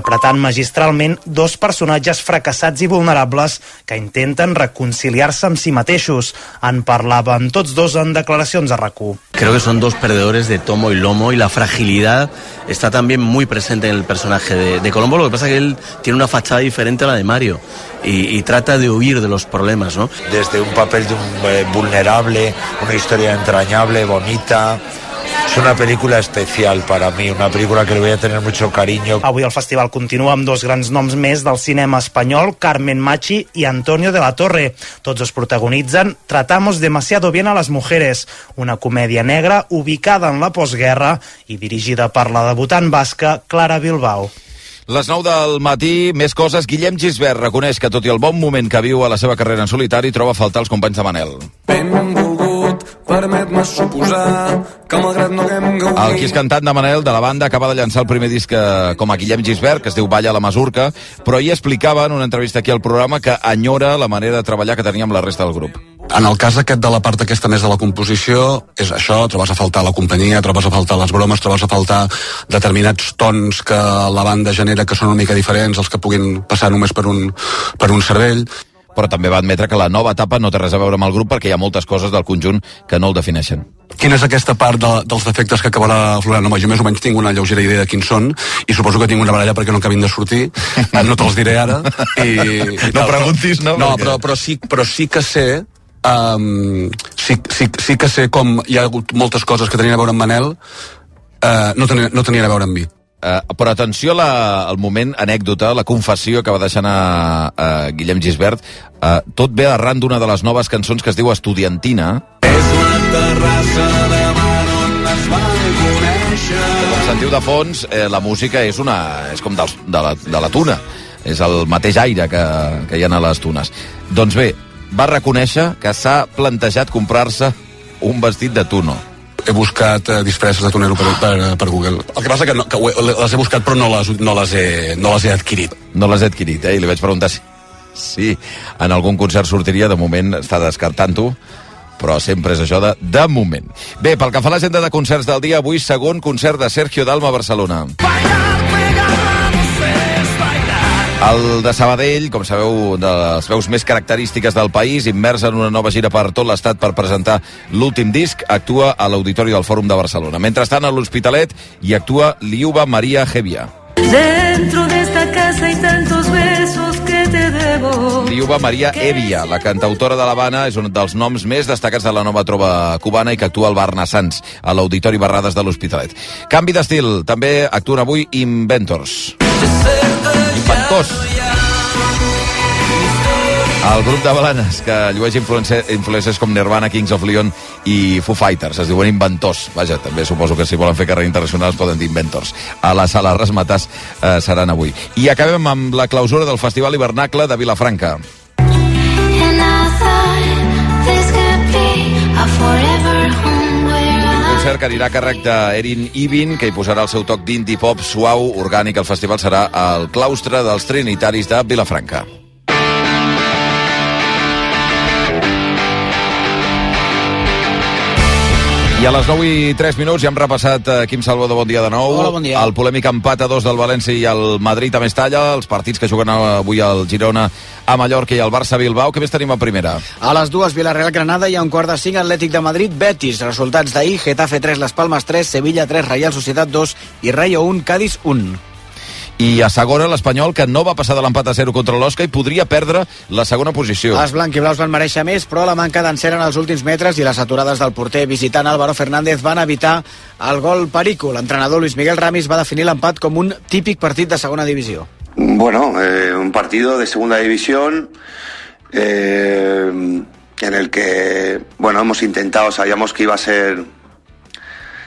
interpretant magistralment dos personatges fracassats i vulnerables que intenten reconciliar-se amb si mateixos. En parlaven tots dos en declaracions a rac Creo que son dos perdedores de tomo y lomo y la fragilidad está también muy presente en el personaje de, de Colombo. Lo que pasa es que él tiene una fachada diferente a la de Mario y, y trata de huir de los problemas, ¿no? Desde un papel de un eh, vulnerable, una historia entrañable, bonita, Es una pel·lícula especial para mí, una pel·lícula que le voy a tener mucho cariño. Avui el festival continua amb dos grans noms més del cinema espanyol, Carmen Machi i Antonio de la Torre. Tots els protagonitzen Tratamos demasiado bien a las mujeres, una comèdia negra ubicada en la postguerra i dirigida per la debutant basca Clara Bilbao. Les 9 del matí, més coses. Guillem Gisbert reconeix que, tot i el bon moment que viu a la seva carrera en solitari, troba a faltar els companys de Manel. Benvolgut, permet-me suposar que malgrat no haguem gaudit... El qui és cantant de Manel, de la banda, acaba de llançar el primer disc eh, com a Guillem Gisbert, que es diu Balla a la Masurca, però ahir explicava en una entrevista aquí al programa que enyora la manera de treballar que tenia amb la resta del grup. En el cas aquest de la part aquesta més de la composició, és això, trobes a faltar la companyia, trobes a faltar les bromes, trobes a faltar determinats tons que la banda genera que són una mica diferents, els que puguin passar només per un, per un cervell però també va admetre que la nova etapa no té res a veure amb el grup perquè hi ha moltes coses del conjunt que no el defineixen. Quina és aquesta part de, dels defectes que acabarà aflorant? Home, jo més o menys tinc una lleugera idea de quins són i suposo que tinc una baralla perquè no acabin de sortir. No te'ls diré ara. I, i no preguntis, no? No, perquè... però, però, sí, però sí que sé um, sí, sí, sí que sé com hi ha hagut moltes coses que tenien a veure amb Manel uh, no, tenien, no tenien a veure amb mi Uh, però atenció la, al moment anècdota, la confessió que va deixant a, a Guillem Gisbert. Uh, tot ve arran d'una de les noves cançons que es diu Estudiantina. És una terrassa de mar on es van conèixer. Com sentiu de fons, eh, la música és, una, és com dels, de, la, de la tuna. És el mateix aire que, que hi ha a les tunes. Doncs bé, va reconèixer que s'ha plantejat comprar-se un vestit de tuno he buscat eh, disfresses de tonero per, per, per Google. El que passa que, no, que he, les he buscat però no les, no les, he, no les he adquirit. No les he adquirit, eh? I li vaig preguntar si, si en algun concert sortiria. De moment està descartant-ho però sempre és això de, de moment. Bé, pel que fa a l'agenda de concerts del dia, avui segon concert de Sergio Dalma a Barcelona. El de Sabadell, com sabeu, de les veus més característiques del país, immers en una nova gira per tot l'estat per presentar l'últim disc, actua a l'Auditori del Fòrum de Barcelona. Mentrestant, a l'Hospitalet hi actua Liuba Maria Gevia. Dentro de esta casa hay tantos besos que te debo. Liuba Maria Evia, la cantautora de l'Havana, és un dels noms més destacats de la nova trova cubana i que actua al Bar Nassans, a l'Auditori Barrades de l'Hospitalet. Canvi d'estil, també actuen avui Inventors. Inventors. El grup de balanes que llueix influències com Nirvana, Kings of Leon i Foo Fighters. Es diuen inventors. Vaja, també suposo que si volen fer carrera internacional es poden dir inventors. A la sala Resmatàs eh, seran avui. I acabem amb la clausura del Festival Hivernacle de Vilafranca. Concert que anirà a càrrec d'Erin Ibin, que hi posarà el seu toc d'indie pop suau, orgànic. El festival serà al claustre dels Trinitaris de Vilafranca. I a les 9 i 3 minuts ja hem repassat uh, Quim Salvador, bon dia de nou. Hola, bon dia. El polèmic empat a dos del València i el Madrid a Mestalla, els partits que juguen avui al Girona a Mallorca i el Barça Bilbao. Què més tenim a primera? A les dues, Villarreal Granada i a un quart de cinc, Atlètic de Madrid, Betis. Resultats d'ahir, Getafe 3, Les Palmes 3, Sevilla 3, Real Societat 2 i Rayo 1, Cádiz 1 i a segona l'Espanyol que no va passar de l'empat a 0 contra l'Osca i podria perdre la segona posició. Els blanquiblaus van mereixer més, però la manca d'encert en els últims metres i les aturades del porter visitant Álvaro Fernández van evitar el gol perico. L'entrenador Luis Miguel Ramis va definir l'empat com un típic partit de segona divisió. Bueno, eh, un partido de segunda división eh, en el que, bueno, hemos intentado, sabíamos que iba a ser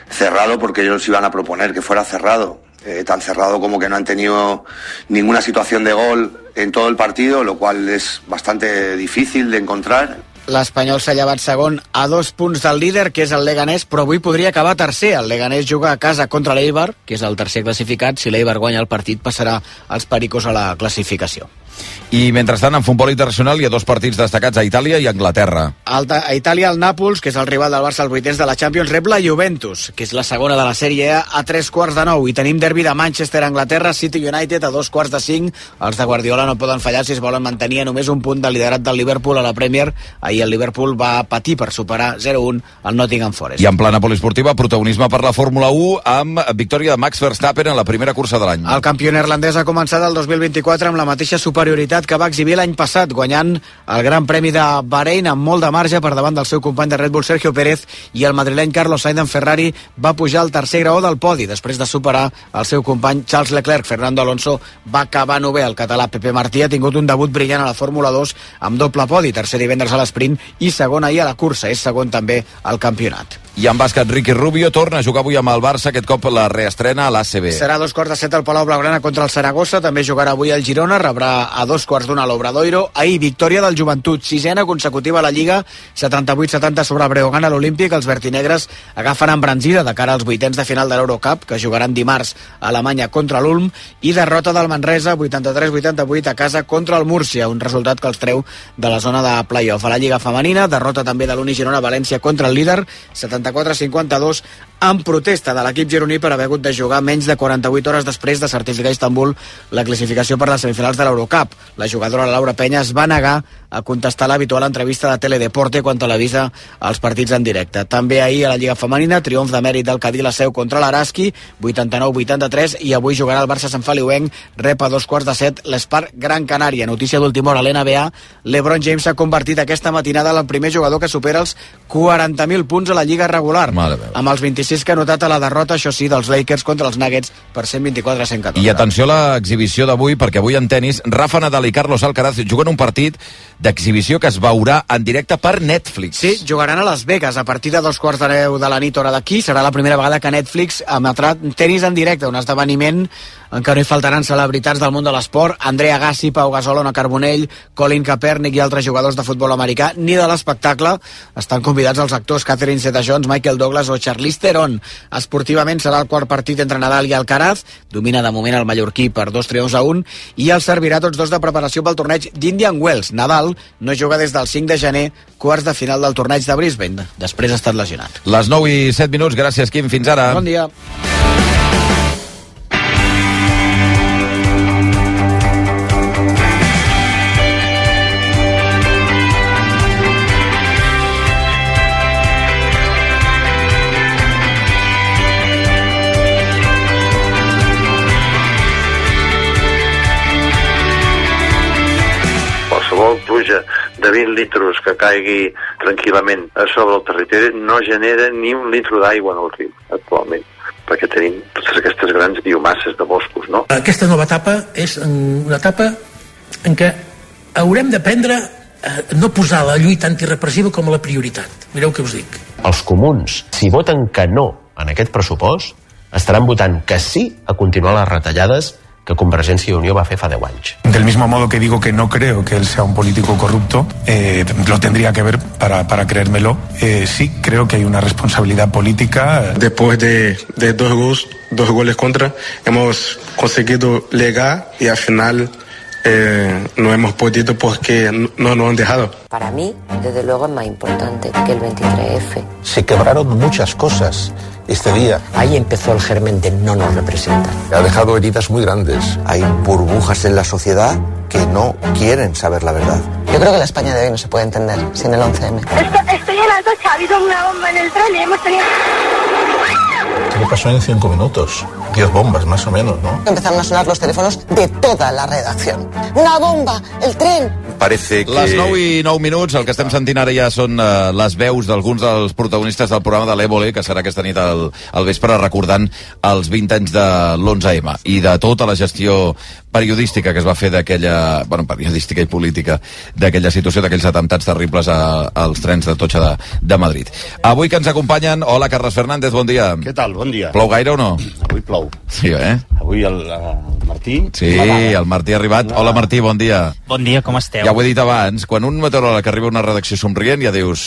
cerrado porque ellos iban a proponer que fuera cerrado eh, tan cerrado como que no han tenido ninguna situación de gol en todo el partido, lo cual es bastante difícil de encontrar. l'Espanyol s'ha llevat segon a dos punts del líder, que és el Leganés, però avui podria acabar tercer. El Leganés juga a casa contra l'Eibar, que és el tercer classificat. Si l'Eibar guanya el partit, passarà als pericos a la classificació. I mentrestant, en futbol internacional hi ha dos partits destacats a Itàlia i Anglaterra. Alta, a Itàlia, el Nàpols, que és el rival del Barça als vuitens de la Champions, rep la Juventus, que és la segona de la Sèrie A, a tres quarts de nou. I tenim derbi de Manchester, Anglaterra, City United a dos quarts de cinc. Els de Guardiola no poden fallar si es volen mantenir a només un punt de liderat del Liverpool a la Premier. Ahir el Liverpool va patir per superar 0-1 al Nottingham Forest. I en plana poliesportiva, protagonisme per la Fórmula 1 amb victòria de Max Verstappen en la primera cursa de l'any. El campió neerlandès ha començat el 2024 amb la mateixa superioritat que va exhibir l'any passat, guanyant el Gran Premi de Bahrein amb molt de marge per davant del seu company de Red Bull Sergio Pérez i el madrileny Carlos Sainz en Ferrari va pujar al tercer graó del podi després de superar el seu company Charles Leclerc. Fernando Alonso va acabar novè. El català Pepe Martí ha tingut un debut brillant a la Fórmula 2 amb doble podi, tercer divendres a l'esprint i segon ahir a la cursa. És segon també al campionat. I en bàsquet, Ricky Rubio torna a jugar avui amb el Barça, aquest cop la reestrena a l'ACB. Serà dos quarts de set al Palau Blaugrana contra el Saragossa, també jugarà avui el Girona, rebrà a dos quarts d'una l'Obradoiro. Ahir, victòria del Joventut, sisena consecutiva a la Lliga, 78-70 sobre Breogán a l'Olímpic. Els vertinegres agafen embranzida de cara als vuitens de final de l'Eurocup, que jugaran dimarts a Alemanya contra l'Ulm, i derrota del Manresa, 83-88 a casa contra el Múrcia, un resultat que els treu de la zona de playoff. A la Lliga Femenina, derrota també de l'Uni Girona València contra el líder, 74-52 en protesta de l'equip gironí per haver hagut de jugar menys de 48 hores després de certificar a Istanbul la classificació per les semifinals de l'Eurocup. La jugadora Laura Penya es va negar a contestar l'habitual entrevista de Teledeporte quan televisa els partits en directe. També ahir a la Lliga Femenina, triomf de mèrit del Cadí la seu contra l'Araski, 89-83, i avui jugarà el Barça Sant Feliuenc, rep a dos quarts de set l'Espar Gran Canària. Notícia d'última hora a l'NBA, l'Ebron James s'ha convertit aquesta matinada en el primer jugador que supera els 40.000 punts a la Lliga regular, amb els 26 que ha notat a la derrota, això sí, dels Lakers contra els Nuggets per 124 a 114. I atenció a l'exhibició d'avui, perquè avui en tennis, Rafa Nadal i Carlos Alcaraz juguen un partit d'exhibició que es veurà en directe per Netflix. Sí, jugaran a Las Vegas a partir de dos quarts de deu de la nit hora d'aquí. Serà la primera vegada que Netflix emetrà tenis en directe, un esdeveniment en què no hi faltaran celebritats del món de l'esport, Andrea Gassi, Pau Gasol, Ona Carbonell, Colin Kaepernick i altres jugadors de futbol americà, ni de l'espectacle. Estan convidats els actors Catherine Zeta-Jones, Michael Douglas o Charlize Theron. Esportivament serà el quart partit entre Nadal i Alcaraz, domina de moment el mallorquí per dos triomfs a un, i el servirà tots dos de preparació pel torneig d'Indian Wells. Nadal no juga des del 5 de gener, quarts de final del torneig de Brisbane. Després ha estat lesionat. Les 9 i 7 minuts, gràcies Quim, fins ara. Bon dia. 20 litres que caigui tranquil·lament a sobre el territori no genera ni un litre d'aigua en el riu actualment perquè tenim totes aquestes grans biomasses de boscos, no? Aquesta nova etapa és una etapa en què haurem d'aprendre a no posar la lluita antirepressiva com a la prioritat. Mireu què us dic. Els comuns, si voten que no en aquest pressupost, estaran votant que sí a continuar les retallades que Convergència i Unió va fer fa 10 anys. Del mismo modo que digo que no creo que él sea un político corrupto, eh, lo tendría que ver para, para creérmelo. Eh, sí, creo que hay una responsabilidad política. Después de, de dos, goles, dos goles contra, hemos conseguido llegar y al final eh, no hemos podido porque no nos han dejado. Para mí, desde luego, es más importante que el 23F. Se quebraron muchas cosas este día. Ahí empezó el germen de no nos representan. Ha dejado heridas muy grandes. Hay burbujas en la sociedad que no quieren saber la verdad. Yo creo que la España de hoy no se puede entender sin el 11M. Estoy, estoy en la ducha, ha habido una bomba en el tren y hemos tenido... ¿Qué pasó en cinco minutos? Diez bombas, más o menos, ¿no? Empezaron a sonar los teléfonos de toda la redacción. ¡Una bomba! ¡El tren! Parece que... Les 9 i 9 minuts, el que estem sentint ara ja són uh, les veus d'alguns dels protagonistes del programa de l'Évole, que serà aquesta nit al, al vespre recordant els 20 anys de l'11M i de tota la gestió periodística que es va fer d'aquella... Bueno, periodística i política d'aquella situació, d'aquells atemptats terribles a, als trens de Totxa de, de Madrid. Avui que ens acompanyen... Hola, Carles Fernández, bon dia. Què tal? Bon dia. Plou gaire o no? Avui plou. Sí, eh? Avui el, el Martí... Sí, el Martí ha arribat. Hola, Martí, bon dia. Bon dia, com esteu? Ja ho he dit abans, quan un meteoròleg arriba a una redacció somrient ja dius...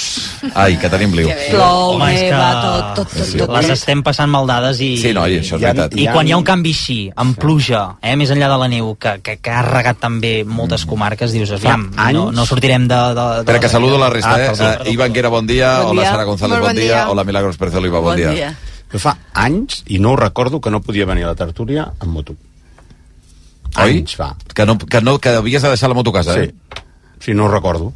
Ai, que tenim liu. Plou, Home, és que neva, tot, tot, tot, Sí. tot. Les estem passant maldades i... Sí, noi, això és I- veritat. I quan hi ha un canvi així, amb pluja, eh, més enllà de la neu, que, que, que ha regat també moltes comarques, dius, aviam, no, no sortirem de... de, de Espera, que saludo la resta, Ah, eh? perdó. Uh, Ivan Guera, bon dia. Bon Hola, dia. Sara González, bon, bon dia. dia. Hola, Milagros Pérez Oliva, bon, dia. Que fa anys, i no ho recordo, que no podia venir a la tertúlia amb moto. Oi? Anys fa. Que, no, que, no, que havies de deixar la moto a casa, Sí. eh? Sí, no ho recordo.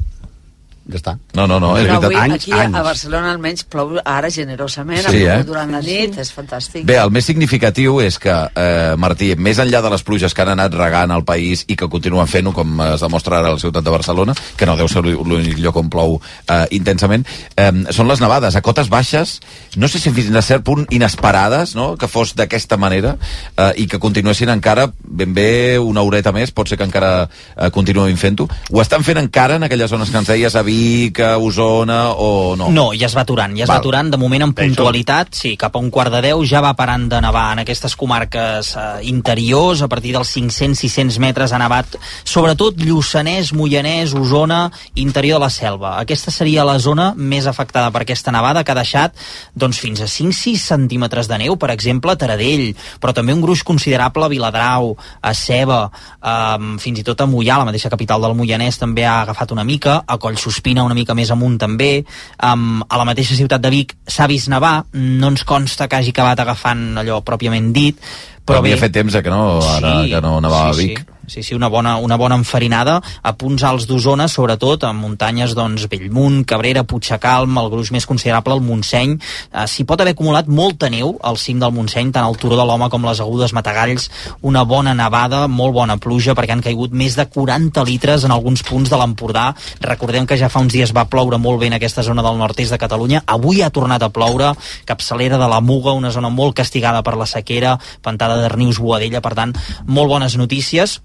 Ja està. No, no, no, és Però veritat. avui aquí a Barcelona almenys plou ara generosament, Sí, sí, eh? durant la nit, és fantàstic. Bé, el més significatiu és que, eh, Martí, més enllà de les pluges que han anat regant el país i que continuen fent-ho, com es demostra ara a la ciutat de Barcelona, que no deu ser l'únic lloc on plou eh, intensament, eh, són les nevades a cotes baixes, no sé si fins a cert punt inesperades, no?, que fos d'aquesta manera, eh, i que continuessin encara ben bé una horeta més, pot ser que encara eh, continuïn fent-ho. Ho estan fent encara en aquelles zones que ens deies, a Vic, a Osona, o no? No, ja es va aturant, ja es Val. va aturant, de moment això- puntualitat, sí, cap a un quart de deu ja va parant de nevar en aquestes comarques eh, interiors, a partir dels 500-600 metres ha nevat, sobretot Lluçanès, Moianès, Osona, interior de la selva. Aquesta seria la zona més afectada per aquesta nevada, que ha deixat doncs, fins a 5-6 centímetres de neu, per exemple, a Taradell, però també un gruix considerable a Viladrau, a Ceba, eh, fins i tot a Moià, la mateixa capital del Moianès, també ha agafat una mica, a Collsospina una mica més amunt també, um, a la mateixa ciutat de Vic s'ha vist nevar, no ens consta que hagi acabat agafant allò pròpiament dit, Però però bé, havia fet temps que no, ara, que no nevava a sí, Vic. Sí. Sí, sí, una bona, una bona enfarinada a punts alts d'Osona, sobretot en muntanyes doncs, Bellmunt, Cabrera, Puigcalm, el gruix més considerable, el Montseny. Eh, S'hi pot haver acumulat molta neu al cim del Montseny, tant al Turó de l'Home com les Agudes Matagalls, una bona nevada, molt bona pluja, perquè han caigut més de 40 litres en alguns punts de l'Empordà. Recordem que ja fa uns dies va ploure molt bé en aquesta zona del nord-est de Catalunya, avui ha tornat a ploure, capçalera de la Muga, una zona molt castigada per la sequera, Pantada d'Arnius, Boadella, per tant, molt bones notícies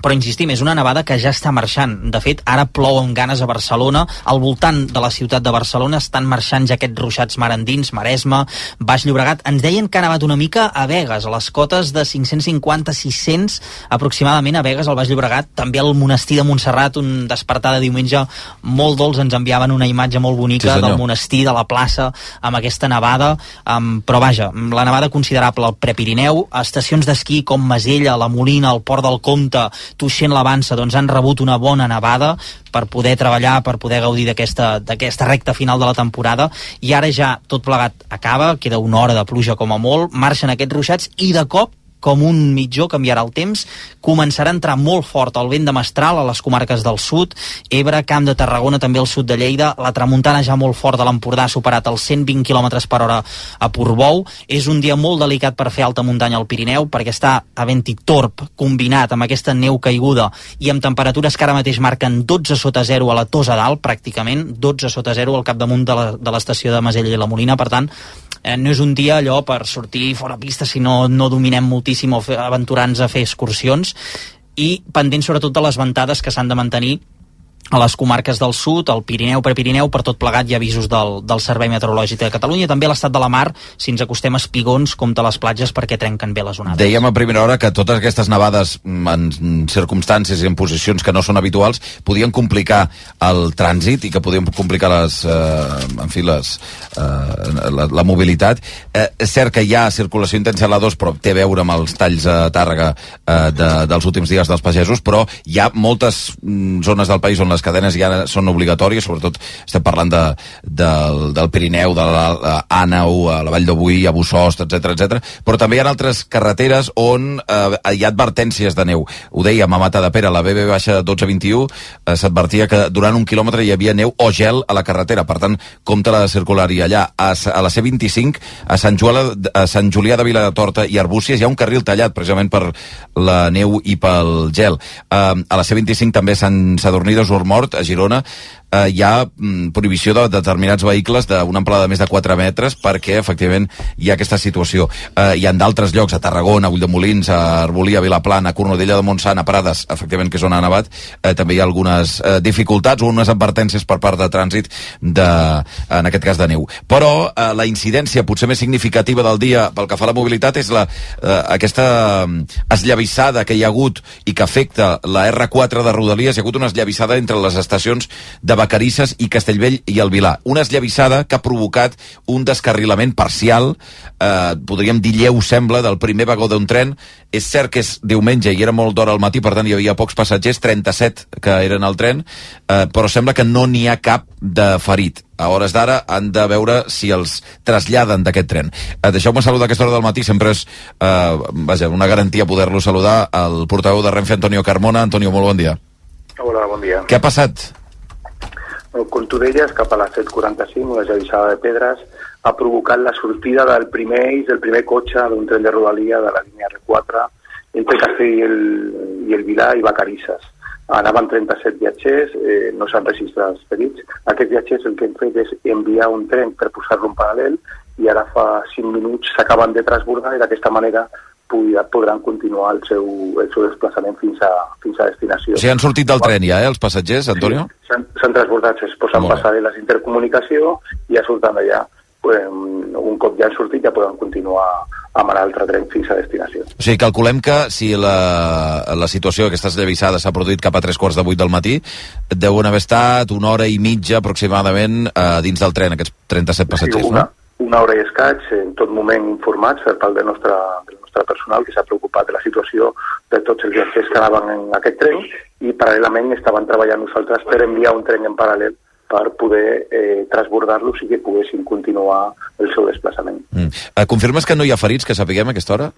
però insistim, és una nevada que ja està marxant. De fet, ara plou amb ganes a Barcelona. Al voltant de la ciutat de Barcelona estan marxant ja aquests ruixats mar endins, Maresme, Baix Llobregat. Ens deien que ha nevat una mica a Vegas, a les cotes de 550-600 aproximadament a Vegas, al Baix Llobregat. També al monestir de Montserrat, un despertar de diumenge molt dolç. Ens enviaven una imatge molt bonica Sí, senyor. del monestir, de la plaça, amb aquesta nevada. Um, però vaja, la nevada considerable al Prepirineu, a estacions d'esquí com Masella, la Molina, el Port del Comte, Tuixent l'Avança, doncs han rebut una bona nevada per poder treballar, per poder gaudir d'aquesta recta final de la temporada. I ara ja tot plegat acaba, queda una hora de pluja com a molt, marxen aquests ruixats i de cop com un mitjó canviarà el temps, començarà a entrar molt fort el vent de mestral a les comarques del sud, Ebre, Camp de Tarragona, també al sud de Lleida, la tramuntana ja molt fort a l'Empordà, ha superat els 120 km per hora a Portbou, és un dia molt delicat per fer alta muntanya al Pirineu, perquè està a vent i torb, combinat amb aquesta neu caiguda i amb temperatures que ara mateix marquen 12 sota 0 a la Tosa dalt, pràcticament, 12 sota 0 al capdamunt de la- de l'estació de Masella i la Molina, per tant, eh, no és un dia allò per sortir fora pista si no, no dominem moltíssim o aventurar-nos a fer excursions. I pendents sobretot de les ventades que s'han de mantenir a les comarques del sud, al Pirineu, Prepirineu, per tot plegat hi ha avisos del, del Servei Meteorològic de Catalunya, també a l'estat de la mar, si ens acostem a espigons, compte a les platges perquè trenquen bé les onades. Dèiem a primera hora que totes aquestes nevades mm, en circumstàncies i en posicions que no són habituals podien complicar el trànsit i que podien complicar les, eh, en fi, les, eh, la, la mobilitat. Eh, és cert que hi ha circulació intensa a la 2, però té a veure amb els talls a Tàrrega eh, de, dels últims dies dels pagesos, però hi ha moltes mm, zones del país on les cadenes ja són obligatòries, sobretot estem parlant de, del, del Pirineu, de l'Àneu, a la Vall d'Obuí, a Bussost, etc etc. però també hi ha altres carreteres on eh, hi ha advertències de neu. Ho dèiem a Mata de Pere, la BB baixa 1221, eh, s'advertia que durant un quilòmetre hi havia neu o gel a la carretera, per tant, compte la de circular-hi allà. A, a la C25, a Sant, Julià, a Sant Julià de Vilatorta i Arbúcies hi ha un carril tallat, precisament per la neu i pel gel. Eh, a la C25 també Sant Sadurní de Mort, a Girona, eh, hi ha mm, prohibició de determinats vehicles d'una amplada de més de 4 metres perquè efectivament hi ha aquesta situació. Eh, hi ha d'altres llocs, a Tarragona, a Ulldemolins, a Arbolí, a Vilaplana, a Cornudella de Montsant, a Prades, efectivament que és on ha nevat, eh, també hi ha algunes eh, dificultats o unes advertències per part de trànsit de, en aquest cas de neu. Però eh, la incidència potser més significativa del dia pel que fa a la mobilitat és la, eh, aquesta mm, esllavissada que hi ha hagut i que afecta la R4 de Rodalies. Hi ha hagut una esllavissada entre les estacions de Vacarisses i Castellvell i el Vilar. Una esllavissada que ha provocat un descarrilament parcial, eh, podríem dir lleu, sembla, del primer vagó d'un tren. És cert que és diumenge i era molt d'hora al matí, per tant hi havia pocs passatgers, 37 que eren al tren, eh, però sembla que no n'hi ha cap de ferit. A hores d'ara han de veure si els traslladen d'aquest tren. Eh, Deixeu-me saludar a aquesta hora del matí, sempre és eh, vaja, una garantia poder-lo saludar, el portaveu de Renfe, Antonio Carmona. Antonio, molt bon dia. Hola, bon dia. Què ha passat? Tu deies, cap a les 7.45, una gelissada de pedres ha provocat la sortida del primer eix, del primer cotxe d'un tren de rodalia de la línia R4 entre Castell i el, i el Vilar i Vacarisses. Anaven 37 viatgers, eh, no s'han registrat els ferits. Aquests viatgers el que han fet és enviar un tren per posar-lo en paral·lel i ara fa 5 minuts s'acaben de transbordar i d'aquesta manera podran, continuar el seu, el seu desplaçament fins a, fins a destinació. O sigui, han sortit del tren ja, eh, els passatgers, Antonio? S'han s'han transbordat, es posen passarel·les d'intercomunicació i ja surten d'allà. Pues, un cop ja han sortit ja poden continuar amb l'altre tren fins a destinació. O sigui, calculem que si la, la situació, aquesta esllavissada, s'ha produït cap a tres quarts de vuit del matí, deuen haver estat una hora i mitja aproximadament eh, dins del tren, aquests 37 passatgers, una, no? una hora i escaig, en tot moment informats per part del nostre, del nostre personal que s'ha preocupat de la situació de tots els viatgers que anaven en aquest tren i paral·lelament estaven treballant nosaltres per enviar un tren en paral·lel per poder eh, transbordar-los i que poguessin continuar el seu desplaçament. Mm. Eh, confirmes que no hi ha ferits, que sapiguem a aquesta hora?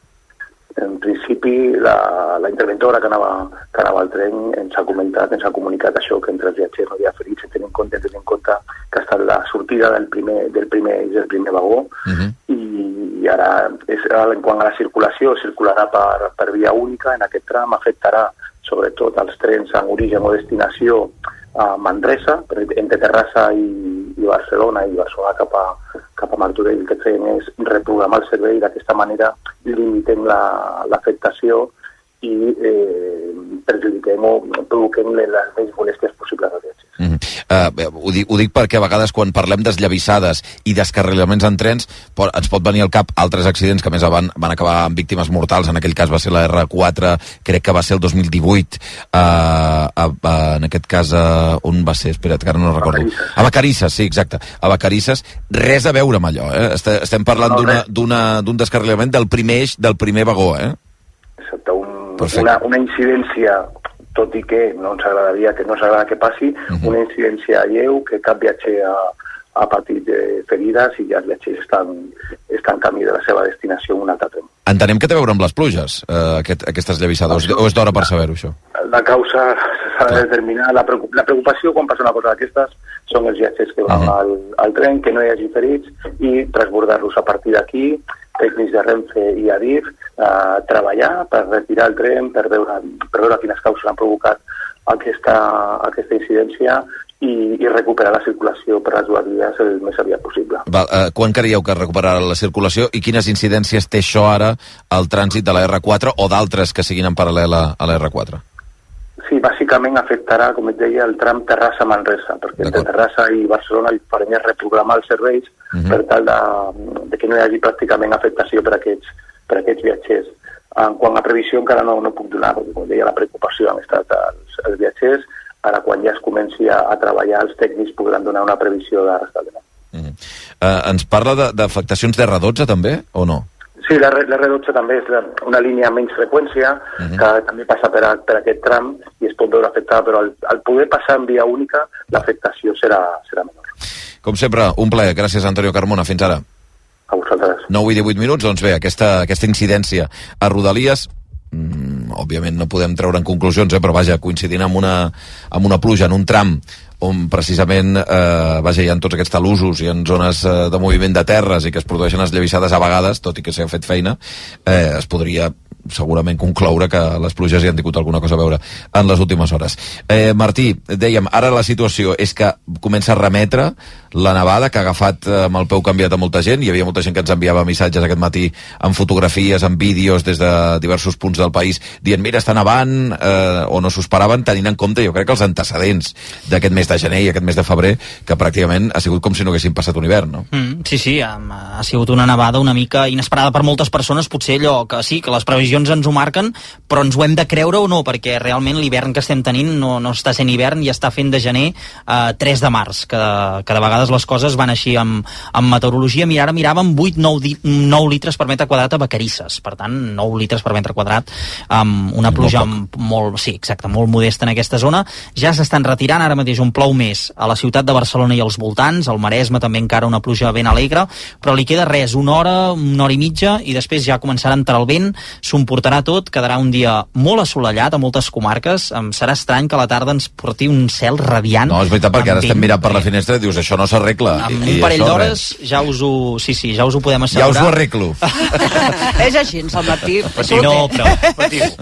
En principi, la, la interventora que anava, que anava al tren ens ha comentat, ens ha comunicat això, que entre els viatgers no hi ha ferits, tenint en compte, tenint en compte que ha estat la sortida del primer, del primer, del primer vagó, Uh -huh. i, i ara, és, en quant a la circulació, circularà per, per via única, en aquest tram afectarà sobretot els trens en origen o destinació a Manresa, entre Terrassa i, i Barcelona, i Barcelona cap a, cap a Martorell, el que fem és reprogramar el servei, d'aquesta manera limitem la- l'afectació i eh, perjudiquem o provoquem les més molèsties possibles als viatgers. Uh, ho, dic, ho dic perquè a vegades quan parlem desllavissades i descarrilaments en trens po ens pot venir al cap altres accidents que a més van, van acabar amb víctimes mortals. En aquell cas va ser la R4 crec que va ser el 2018 uh, uh, uh, en aquest cas uh, on va ser? espera't que ara no recordo. A Vacarisses, sí, exacte. A Vacarisses, res a veure amb allò eh? Est estem parlant d'un descarrilament del primer eix del primer vagó eh? Exacte, un, una, una incidència tot i que no ens agradaria que no ens agrada que passi, una incidència lleu que cap viatger ha, ha patit de ferides i ja els viatgers estan, estan camí de la seva destinació un altre tren. entenem que té a veure amb les pluges uh, aquest, aquestes llavissades, o és d'hora per saber-ho això? La causa s'ha de determinar. La, preocup la preocupació quan passa una cosa d'aquestes són els viatgers que van al, al tren, que no hi hagi ferits i transbordar-los a partir d'aquí, tècnics de Renfe i Adif, eh, treballar per retirar el tren, per veure, per veure quines causes han provocat aquesta, aquesta incidència i, i recuperar la circulació per les dues vies el més aviat possible. Val, eh, quan creieu que recuperarà la circulació i quines incidències té això ara al trànsit de la R4 o d'altres que siguin en paral·lel a, a la R4? Sí, bàsicament afectarà, com et deia, el tram Terrassa-Manresa, perquè entre Terrassa i Barcelona el que farem és reprogramar els serveis Mhm. per tal de, de que no hi hagi pràcticament afectació per aquests, per aquests viatgers. En quant a previsió encara no, no puc donar, perquè com deia, la preocupació han estat els, els viatgers, ara quan ja es comenci a, a treballar els tècnics podran donar una previsió de restabliment. Eh, ens parla de- d'afectacions de R12 també, o no? Sí, la, la R12 també és una línia amb menys freqüència, que també passa per, a, per aquest tram i es pot veure afectada, però al, al poder passar en via única, l'afectació serà, serà menor. Com sempre, un plaer. Gràcies, Antonio Carmona. Fins ara. A vosaltres. 9 i 18 minuts, doncs bé, aquesta, aquesta incidència a Rodalies mm, òbviament no podem treure en conclusions, eh, però vaja, coincidint amb una, amb una pluja en un tram on precisament eh, vaja, hi ha tots aquests talusos i en zones eh, de moviment de terres i que es produeixen esllavissades a vegades, tot i que s'ha fet feina, eh, es podria segurament concloure que les pluges hi han tingut alguna cosa a veure en les últimes hores. Eh, Martí, dèiem, ara la situació és que comença a remetre la nevada que ha agafat eh, amb el peu canviat a molta gent. Hi havia molta gent que ens enviava missatges aquest matí amb fotografies, amb vídeos des de diversos punts del país dient, mira, està nevant, eh, o no s'ho esperaven, tenint en compte, jo crec que els antecedents d'aquest mes de gener i aquest mes de febrer, que pràcticament ha sigut com si no haguessin passat un hivern, no? Mm, sí, sí, um, ha sigut una nevada una mica inesperada per moltes persones, potser allò que sí, que les previsions ens ho marquen, però ens ho hem de creure o no, perquè realment l'hivern que estem tenint no, no està sent hivern i està fent de gener eh, 3 de març, que, que de vegades les coses van així amb, amb meteorologia. Mira, ara miràvem 8-9 di- 9 litres per metre quadrat a Vacarisses, per tant, 9 litres per metre quadrat, amb una pluja molt, molt, sí, exacte, molt modesta en aquesta zona. Ja s'estan retirant, ara mateix un plou més a la ciutat de Barcelona i als voltants, al Maresme també encara una pluja ben alegre, però li queda res, una hora, una hora i mitja, i després ja començarà a entrar el vent, s'ho emportarà tot, quedarà un dia molt assolellat a moltes comarques, em serà estrany que a la tarda ens porti un cel radiant. No, és veritat, perquè ara estem mirant per la finestra i dius, això no s'arregla. Amb i un parell d'hores res. ja us ho... Sí, sí, ja us ho podem Ja assegurar. us ho arreglo. És així, el Martí. Sí, no, però...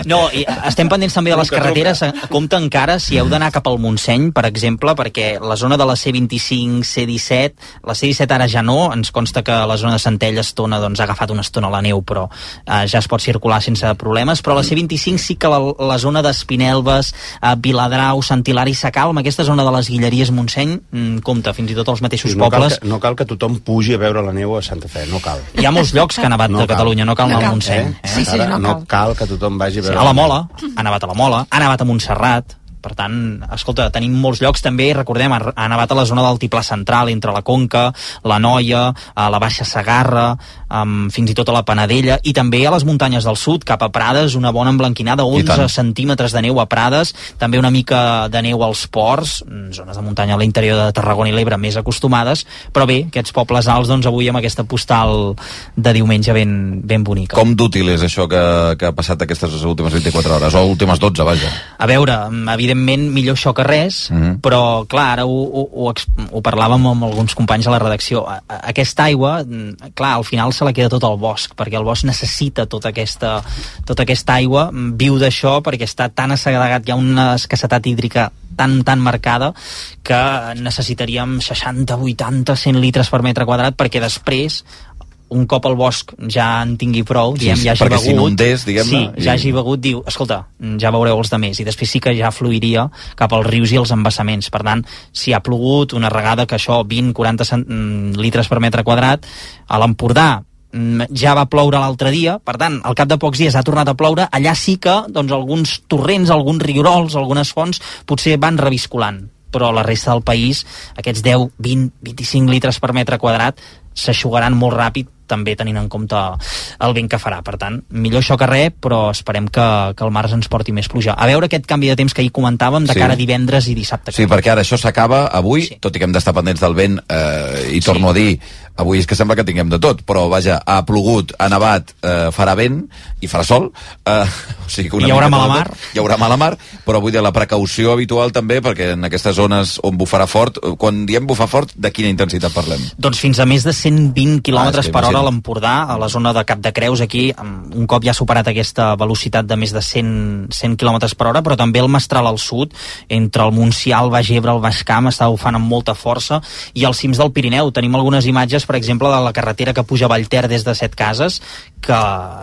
No, i estem pendents també de les carreteres. Compte encara si heu d'anar cap al Montseny, per exemple, perquè la zona de la C25, C17, la C17 ara ja no, ens consta que la zona de Centella estona doncs, ha agafat una estona a la neu, però eh, ja es pot circular sense problemes, però la C25 sí que la, la zona d'Espinelves, eh, Viladrau, Sant Hilari, Sacalm, aquesta zona de les Guilleries Montseny, mm, compte, fins i tot els mateixos no, cal pobles, que, no cal que tothom pugi a veure la neu a Santa Fe, no cal. hi ha molts llocs que han nevat No de Catalunya, no cal anar al Montseny. Eh? Sí, sí, no, no cal que tothom vagi a Sí, veure a la. Mola, ha nevat a la Mola, ha nevat a Montserrat, per tant, escolta, tenim molts llocs també, recordem, ha, nevat a la zona del Tiplà Central, entre la Conca, la Noia, a la Baixa Sagarra, um, fins i tot a la Panadella, i també a les muntanyes del sud, cap a Prades, una bona emblanquinada, I tant. 11 centímetres de neu a Prades, també una mica de neu als ports, zones de muntanya a l'interior de Tarragona i l'Ebre més acostumades, però bé, aquests pobles alts, doncs avui amb aquesta postal de diumenge ben, ben bonica. Com d'útil és això que, que ha passat aquestes últimes 24 hores, o últimes 12, vaja? A veure, mm, evidentment millor això que res, Mhm. però clar, ara ho, ho, ho, ho parlàvem amb alguns companys a la redacció. Aquesta aigua, mm, clar, al final se la queda tot al bosc, perquè el bosc necessita tota aquesta, tota aquesta aigua, mm, viu d'això perquè està tan assegadat, hi ha una escassetat hídrica tan, tan marcada que necessitaríem 60, 80, 100 litres per metre quadrat perquè després un cop el bosc ja en tingui prou, Sí, diem, sí, ja hagi begut, s'inundés, diguem-ne, sí, i- ja hagi begut, diu, escolta, ja veureu els de més, i després sí que ja fluiria cap als rius i els embassaments. Per tant, si ha plogut, una regada que això, 20-40 cent- mm, litres per metre quadrat, a l'Empordà mm, ja va ploure l'altre dia, per tant, al cap de pocs dies ha tornat a ploure, allà sí que doncs, alguns torrents, alguns rierols, algunes fonts, potser van reviscolant. Però la resta del país aquests 10, 20, 25 litres per metre quadrat s'aixugaran molt ràpid també tenint en compte el vent que farà. Per tant, millor això que res, però esperem que, que el març ens porti més pluja. A veure aquest canvi de temps que ahir comentàvem de Sí. cara a divendres i dissabte. Sí, perquè ara això s'acaba avui, sí. tot i que hem d'estar pendents del vent, eh, i torno a dir, avui és que sembla que tinguem de tot, però vaja, ha plogut, ha nevat, eh, farà vent i farà sol, eh, o sigui que una Hi haurà mala mar. Hi haurà mala mar, però vull dir, la precaució habitual també, perquè en aquestes zones on bufarà fort, eh, quan diem bufar fort, de quina intensitat parlem? Doncs fins a més de 120 km Ah, per hora a l'Empordà, a la zona de Cap de Creus, aquí, un cop ja ha superat aquesta velocitat de més de 100, 100 km per hora, però també el Mestral al sud, entre el Montsià, el Baix Ebre, el Baix Camp, està bufant amb molta força, i als cims del Pirineu. Tenim algunes imatges, per exemple, de la carretera que puja a Vallter des de Set Cases, que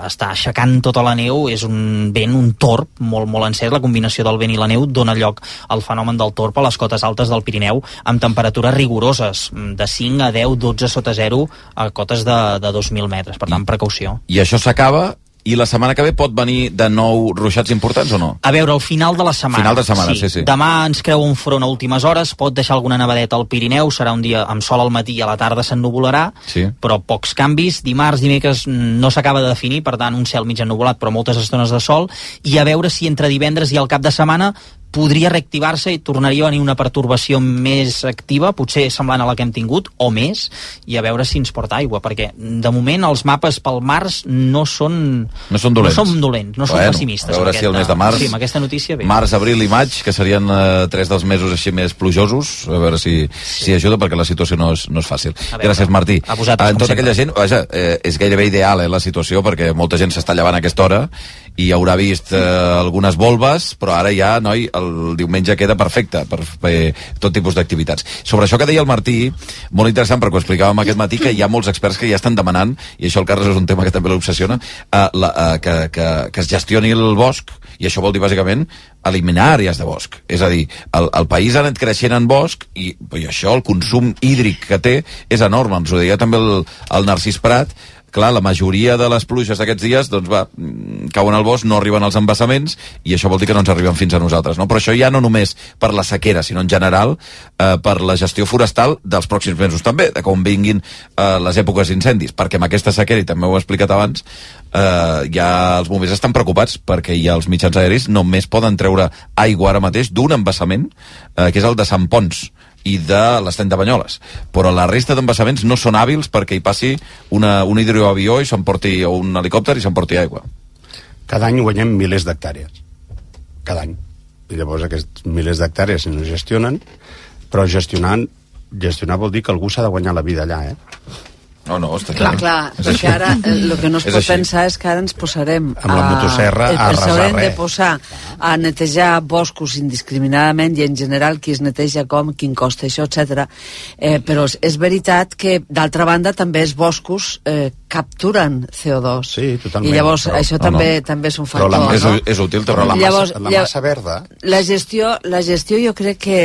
està aixecant tota la neu, és un vent, un torb molt, molt encès, la combinació del vent i la neu dona lloc al fenomen del torb a les cotes altes del Pirineu, amb temperatures rigoroses, mm, de 5 a 10, 12 sota 0 a cotes de, de 2.000 metres, per tant, precaució. I això s'acaba, i la setmana que ve pot venir de nou ruixats importants o no? A veure, al final de la setmana. Final de setmana, sí, sí. Demà ens creu un front a últimes hores, pot deixar alguna nevadeta al Pirineu, serà un dia amb sol al matí i a la tarda s'ennuvolarà, Sí. però pocs canvis. Dimarts, dimecres no s'acaba de definir, per tant, un cel mig ennuvolat, però moltes estones de sol, i a veure si entre divendres i el cap de setmana podria reactivar-se i tornaria a venir una pertorbació més activa, potser semblant a la que hem tingut, o més, i a veure si ens porta aigua, perquè de moment els mapes pel març no són... No són dolents. No són dolents, no són Bueno, pessimistes. a veure si el mes de març- Sí, amb aquesta notícia bé. Març, abril i maig, que serien eh, tres dels mesos així més plujosos, a veure si, si ajuda, perquè la situació no és, no és fàcil. Veure, Gràcies, Martí. a vosaltres, en tota aquella gent, vaja, eh, és gairebé ideal eh, la situació, perquè molta gent s'està llevant a aquesta hora i haurà vist eh, algunes volves, però ara ja, noi, el diumenge queda perfecte per fer tot tipus d'activitats. Sobre això que deia el Martí, molt interessant perquè ho explicàvem aquest matí, que hi ha molts experts que ja estan demanant, i això el Carles és un tema que també l'obsessiona, eh, la, eh, que, que, que es gestioni el bosc, i això vol dir bàsicament eliminar àrees de bosc. És a dir, el, el país ha anat creixent en bosc i, i això, el consum hídric que té, és enorme. Ens ho deia també el, el Narcís Prat, clar, la majoria de les pluges d'aquests dies doncs va, mm, cauen al bosc, no arriben als embassaments i això vol dir que no ens arriben fins a nosaltres no? però això ja no només per la sequera sinó en general eh, per la gestió forestal dels pròxims mesos també de com vinguin eh, les èpoques d'incendis perquè amb aquesta sequera, i també ho he explicat abans eh, ja els bombers estan preocupats perquè ja els mitjans aeris només poden treure aigua ara mateix d'un embassament eh, que és el de Sant Pons i de l'estany de Banyoles. Però la resta d'embassaments no són hàbils perquè hi passi una, un hidroavió i s'emporti, o un helicòpter i s'emporti aigua. Cada any guanyem milers d'hectàrees. Cada any. I llavors aquests milers d'hectàrees no es gestionen, però gestionant, gestionar vol dir que algú s'ha de guanyar la vida allà, eh? No, no, està Clar, clar, És perquè així. ara el que no es És pot així. pensar és que ara ens posarem Amb la motosserra a ens arrasar haurem de res. posar a netejar boscos indiscriminadament i en general qui es neteja com, quin costa això, etc. Eh, però és, és veritat que d'altra banda també els boscos eh, capturen CO2 sí, totalment, i llavors però- això no, també no. també és un Però factor la és, no? és útil Però la massa, Llavors, la massa verda... la gestió, la gestió jo crec que,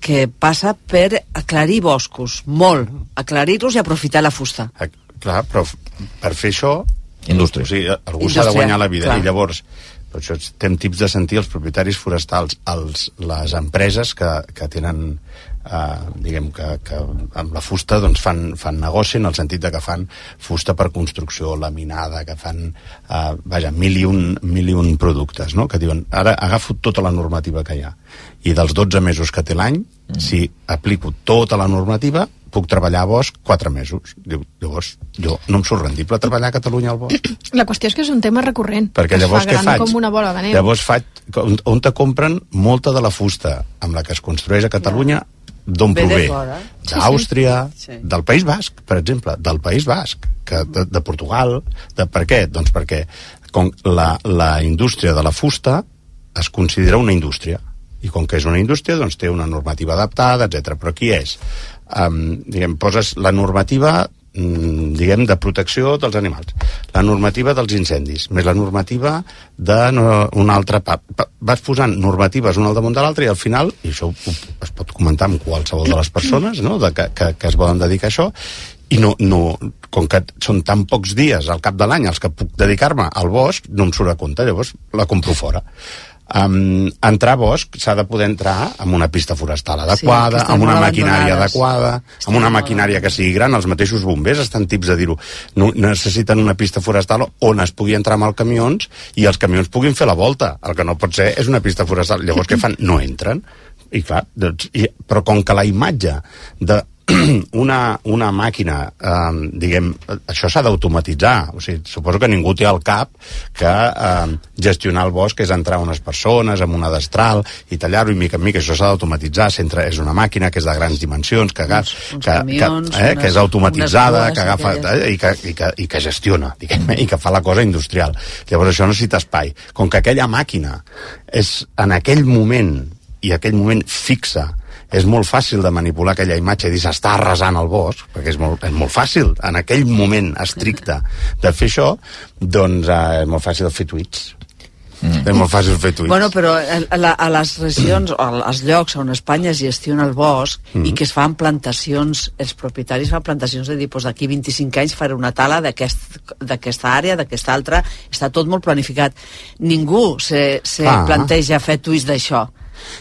que passa per aclarir boscos, molt, aclarir-los i aprofitar la fusta. Eh, Clar, però per fer això... Indústria. O sigui, algú s'ha de guanyar la vida. clar. I llavors, per això estem tips de sentir els propietaris forestals, els, les empreses que, que tenen eh, diguem que, que amb la fusta doncs fan, fan negoci en el sentit de que fan fusta per construcció, laminada, que fan eh, vaja, mil i, un, mil i un productes, no? que diuen ara agafo tota la normativa que hi ha i dels 12 mesos que té l'any, mm. si aplico tota la normativa, puc treballar a bosc 4 mesos. Diu, llavors, jo no em surt rendible treballar a Catalunya al bosc. La qüestió és que és un tema recurrent. Perquè llavors fa què faig? com una bola de neu. Llavors faig, on, on te compren molta de la fusta amb la que es construeix a Catalunya, d'on Ve de prové? fora. Sí, D'Àustria, sí. Sí. del País Basc, per exemple, del País Basc, que de, de Portugal. De, per què? Doncs perquè com la, la indústria de la fusta es considera una indústria i com que és una indústria doncs té una normativa adaptada, etc. Però qui és? Um, diguem, poses la normativa mm, diguem, de protecció dels animals, la normativa dels incendis, més la normativa de no, una altra... Pa, pa, vas posant normatives una al damunt de l'altra i al final, i això es pot comentar amb qualsevol de les persones no? de, que, que, que es volen dedicar a això, i no, no, com que són tan pocs dies al cap de l'any els que puc dedicar-me al bosc, no em surt a compte, llavors la compro fora. Um, entrar a bosc s'ha de poder entrar amb una pista forestal adequada, estan amb una maquinària adequada, amb una maquinària que sigui gran, els mateixos bombers estan tips de dir-ho, no, necessiten una pista forestal on es pugui entrar amb els camions i els camions puguin fer la volta. El que no pot ser és una pista forestal. Llavors què fan? No entren. I clar, doncs, i, però com que la imatge de una, una màquina, eh, diguem, això s'ha d'automatitzar. O sigui, suposo que ningú té al cap que eh, gestionar el bosc és entrar unes persones amb una destral i tallar-ho i mica en mica. Això s'ha d'automatitzar. S'entra- És una màquina que és de grans dimensions, que, uns, uns que, camions, que, eh, que unes- és automatitzada, que agafa eh, i, que, i, que, i que gestiona, diguem, i que fa la cosa industrial. Llavors això necessita espai. Com que aquella màquina és en aquell moment i aquell moment fixa és molt fàcil de manipular aquella imatge i dir s'està arrasant el bosc, perquè és molt, és molt fàcil en aquell moment estricte de fer això, doncs eh, és molt fàcil fer tuits. Mm. És molt fàcil fer tuits. Bueno, però a, la, a les regions, o als llocs on Espanya es gestiona el bosc Mhm. i que es fan plantacions, els propietaris fan plantacions de dir, doncs d'aquí 25 anys faré una tala d'aquest- d'aquesta àrea, d'aquesta altra, està tot molt planificat. Ningú se, se Ah. planteja fer tuits d'això.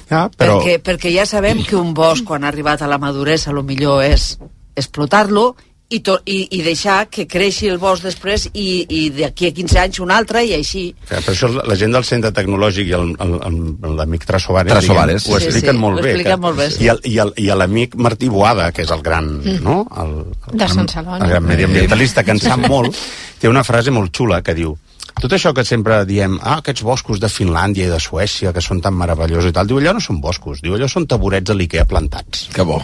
Ja, però... Perquè, perquè ja sabem que un bosc, quan ha arribat a la maduresa, el millor és explotar-lo i, to, i, i deixar que creixi el bosc després i, i d'aquí a 15 anys un altre i així. Que per això la gent del centre tecnològic i el- el- el- l'amic Trasovares, Trasovares. diguem, ho Sí, expliquen sí, molt ho bé. que- molt bé, sí. I el- I el- i l'amic Martí Boada, que és el gran, Mm. no? El, De Sant Celoni. el gran mediambientalista que en sap molt, té una frase molt xula que diu tot això que sempre diem, ah, aquests boscos de Finlàndia i de Suècia, que són tan meravellosos i tal, diu, allò no són boscos, diu, allò són taburets a l'Ikea plantats. Que bo.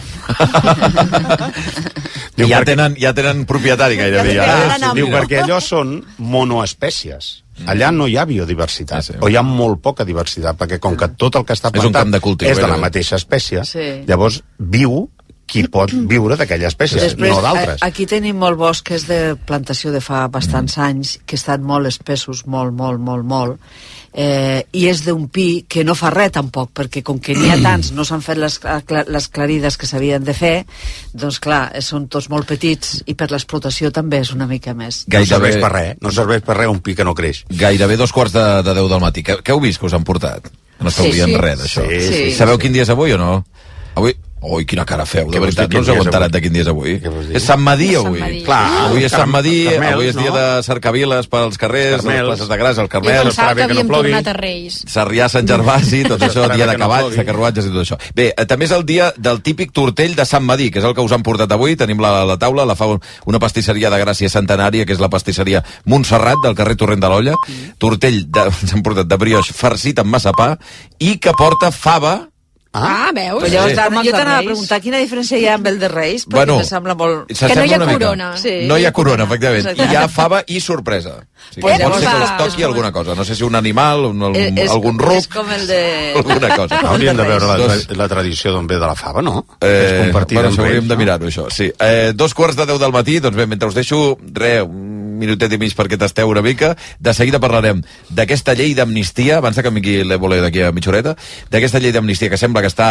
Diu, ja, perquè- tenen, ja tenen propietari gairebé. Ja Ja, tenen nom. Diu, perquè allò són monoespècies. Allà no hi ha biodiversitat, sí, sí. o hi ha molt poca diversitat, perquè com que tot el que està És un plantat camp de cultiu, és de la mateixa espècie, Sí. llavors viu qui pot viure d'aquella espècie, Després, no d'altres. aquí tenim molt bosc que és de plantació de fa bastants Mm. anys, que estan molt espessos, molt, molt, molt, molt, eh, i és d'un pi que no fa res tampoc, perquè com que n'hi ha tants, no s'han fet les, les clarides que s'havien de fer, doncs clar, són tots molt petits i per l'explotació també és una mica més. No serveix per res, no serveix per res un pi que no creix. Gairebé dos quarts de, de 10 del matí. Què, què heu vist que us han portat? No esteu Sí, sí. res d'això. Sí, sí, Sabeu sí. quin dia és avui o no? Avui... Ui, quina cara feu, de veritat, no us heu enterat avui? de quin dia és avui? És Sant Madí, avui. Madí. Clar, avui és Sant Madí, Carmels, avui és dia no? de cercaviles pels carrers, a les places de Gras, el Jo Carmel, pensava que havíem plogui. tornat a Reis. Sarrià, Sant Gervasi, tot això, dia de cavalls, de carruatges i tot això. Bé, eh, també és el dia del típic tortell de Sant Madí, que és el que us han portat avui. Tenim la, la taula, la fa un- una pastisseria de Gràcia centenària, que és la pastisseria Montserrat, del carrer Torrent de l'Olla. Tortell de- s'han portat de brioix farcit amb massapà i que porta fava Ah, veus? Però llavors, Sí. Els jo t'anava a Reis. preguntar quina diferència hi ha amb el de Reis, perquè Bueno, sembla molt... s'assembla no hi ha corona. Sí. No hi ha corona, efectivament. Exacte. Hi ha fava i sorpresa. O sigui, Pues que pot ser que us toqui alguna cosa. No sé si un animal, un, un, Eh, és, algun És ruc, com el de... alguna cosa. Hauríem de veure la, Dos- la tradició d'on ve de la fava, no? Eh, és compartida bueno, amb això hauríem de no? mirar-ho, això, sí. Eh, dos quarts de deu del matí, doncs bé, mentre us deixo, re, un minutet i mig perquè tasteu una mica, de seguida parlarem d'aquesta llei d'amnistia, abans de que vingui l'Evole d'aquí a mitja horeta, d'aquesta llei d'amnistia que sembla que està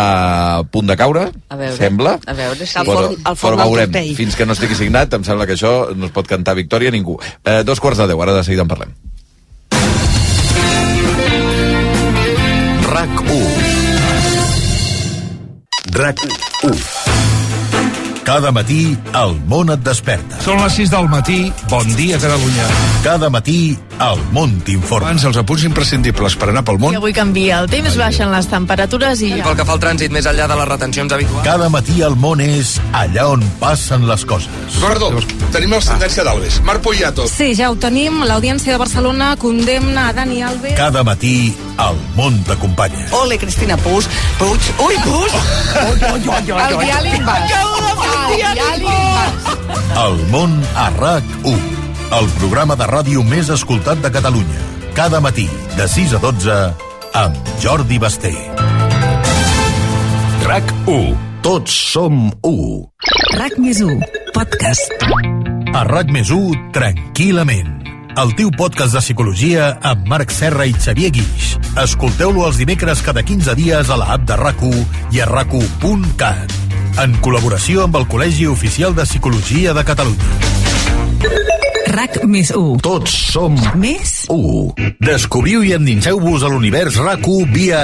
a punt de caure, A veure, sembla. a veure Al Però- forn- al forn però veurem, fins que no estigui signat, em sembla que això no es pot cantar victòria a ningú. Eh, dos quarts de deu, ara de seguida en parlem. RAC 1 RAC 1 Cada matí el món et desperta. Són les 6 del matí. Bon dia, Catalunya. Cada matí el món t'informa. Abans els apunts imprescindibles per anar pel món. I avui canvia el temps, baixen les temperatures i. Pel que fa al trànsit, més enllà de les retencions habituals... Cada matí el món és allà on passen les coses. Perdó, tenim la sentència d'Alves. Marc Poyato. Sí, ja ho tenim. L'Audiència de Barcelona condemna a Dani Alves. Cada matí el món t'acompanya. Ole, Cristina Puig. Puig. Ui, Puig. El diàleg bas. El diàleg bas. El món a RAC1. El programa de ràdio més escoltat de Catalunya. Cada matí, de 6 a 12, amb Jordi Basté. RAC1. Tots som 1. RAC més 1, podcast. A RAC més 1, tranquil·lament. El teu podcast de psicologia amb Marc Serra i Xavier Guix. Escolteu-lo els dimecres cada 15 dies a la app de rac i a rac En col·laboració amb el Col·legi Oficial de Psicologia de Catalunya. RAC més 1. Tots som Més 1. Descobriu i endinseu-vos a l'univers RAC1 via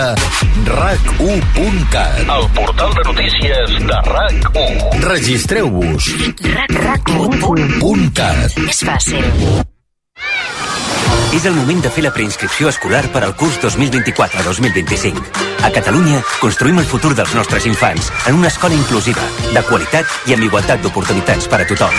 rac1.cat. El portal de notícies de RAC1. Registreu-vos. RAC1.cat. És fàcil. És el moment de fer la preinscripció escolar per al curs 2024-2025. A Catalunya construïm el futur dels nostres infants en una escola inclusiva, de qualitat i amb igualtat d'oportunitats per a tothom.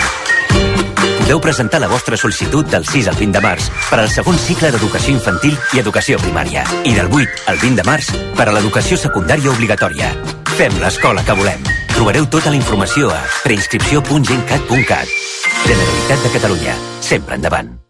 Podeu presentar la vostra sol·licitud del 6 al 20 de març per al segon cicle d'educació infantil i educació primària i del 8 al 20 de març per a l'educació secundària obligatòria. Fem l'escola que volem. Trobareu tota la informació a preinscripció.gencat.cat. Generalitat de Catalunya. Sempre endavant.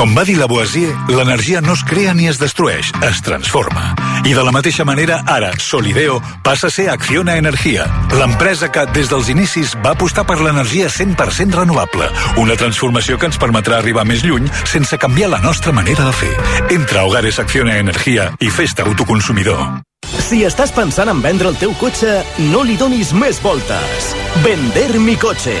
Com va dir Lavoisier, l'energia no es crea ni es destrueix, es transforma. I de la mateixa manera, ara, Solideo passa a ser Acciona Energia, l'empresa que, des dels inicis, va apostar per l'energia 100% renovable, una transformació que ens permetrà arribar més lluny sense canviar la nostra manera de fer. Entra a Hogares Acciona Energia i fes-te autoconsumidor. Si estàs pensant en vendre el teu cotxe, no li donis més voltes. Vender mi cotxe.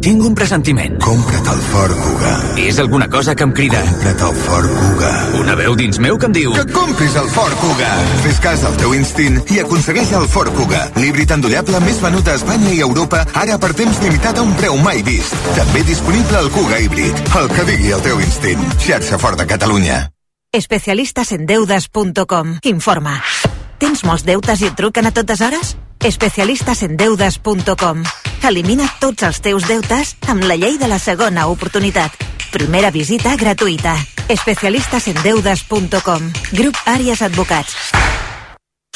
Tinc un pressentiment. Compra't el Ford Kuga. És alguna cosa que em crida. Compra't el Ford Kuga. Una veu dins meu que em diu... Que compris el Ford Kuga. Fes cas del teu instint i aconsegueix el Ford Kuga. L'híbrid endollable més venut a Espanya i Europa, ara per temps limitat a un preu mai vist. També disponible el Kuga híbrid. El que digui el teu instint. Xarxa Ford de Catalunya. Especialistasendeudas.com. Informa. Tens molts deutes i et truquen a totes hores? Especialistasendeudes.com Elimina tots els teus deutes amb la llei de la segona oportunitat. Primera visita gratuïta. Especialistasendeudes.com Grup Àries Advocats.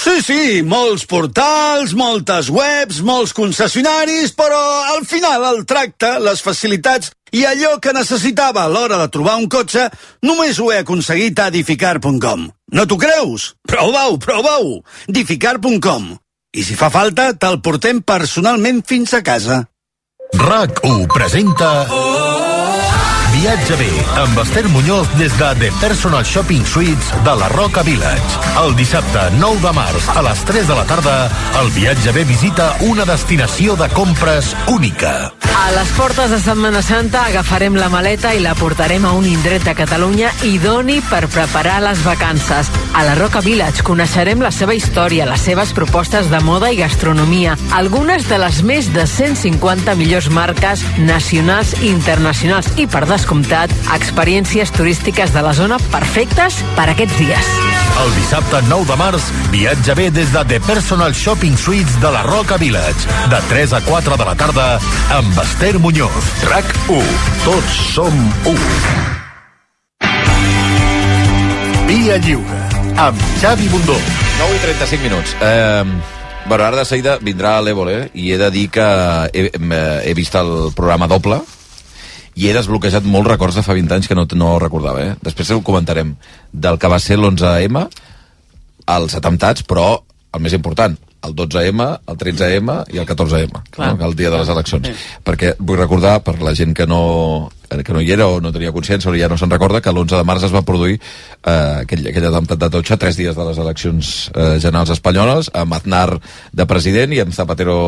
Sí, sí, molts portals, moltes webs, molts concessionaris, però al final el tracte, les facilitats i allò que necessitava a l'hora de trobar un cotxe només ho he aconseguit a edificar.com. No t'ho creus? Prova-ho, prova-ho! edificar.com. I si fa falta, te'l portem personalment fins a casa. RAC1 presenta... Viatge bé amb Esther Muñoz des de The Personal Shopping Suites de la Roca Village. El dissabte 9 de març a les 3 de la tarda, el Viatge bé visita una destinació de compres única. A les portes de Setmana Santa agafarem la maleta i la portarem a un indret de Catalunya idoni per preparar les vacances. A la Roca Village coneixerem la seva història, les seves propostes de moda i gastronomia, algunes de les més de 150 millors marques nacionals i internacionals i, per descomptat, experiències turístiques de la zona perfectes per aquests dies. El dissabte 9 de març, viatja bé des de The Personal Shopping Suites de la Roca Village. De 3 a 4 de la tarda, amb Esther Muñoz. RAC 1. Tots som 1. Via Lliure, amb Xavi Bundó. 9 i 35 minuts. Eh, bueno, ara de seguida vindrà l'Evole i he de dir que he, he vist el programa doble i he desbloquejat molts records de fa 20 anys que no, no recordava, eh? Després ho comentarem del que va ser l'11M, els atemptats, però el més important, el 12M, el 13M i el 14M, no? el dia de les eleccions. Perquè vull recordar, per la gent que no, que no hi era o no tenia consciència o ja no se'n recorda, que l'11 de març es va produir eh, aquell, aquell atemptat de Totxa tres dies de les eleccions eh, generals espanyoles, amb Aznar de president i amb Zapatero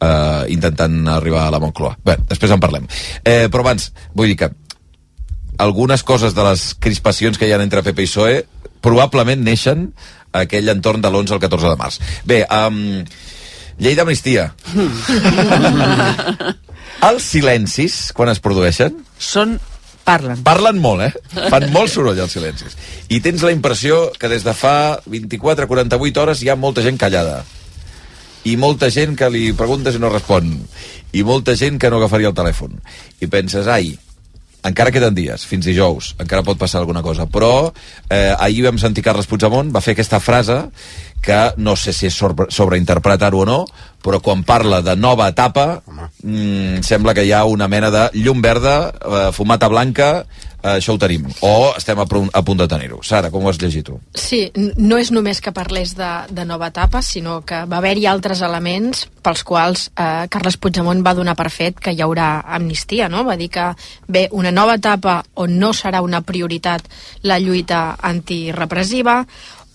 eh, intentant arribar a la Moncloa. Bé, després en parlem. Eh, però abans, vull dir que algunes coses de les crispacions que hi ha entre PP i PSOE probablement neixen a aquell entorn de l'11 al 14 de març. Bé, um, llei d'amnistia. Els silencis, quan es produeixen... Són... Parlen. Parlen molt, eh? Fan molt soroll els silencis. I tens la impressió que des de fa 24-48 hores hi ha molta gent callada. I molta gent que li preguntes i no respon. I molta gent que no agafaria el telèfon. I penses, ai, encara queden dies, fins dijous, encara pot passar alguna cosa, però eh, ahir vam sentir Carles Puigdemont, va fer aquesta frase que no sé si és sobre, sobreinterpretar-ho o no, però quan parla de nova etapa, mm, sembla que hi ha una mena de llum verda, eh, fumata blanca, això ho tenim. O estem a, punt, a punt de tenir-ho. Sara, com ho has llegit tu? Sí, no és només que parlés de, de nova etapa, sinó que va haver-hi altres elements pels quals eh, Carles Puigdemont va donar per fet que hi haurà amnistia, no? Va dir que, bé, una nova etapa on no serà una prioritat la lluita antirepressiva,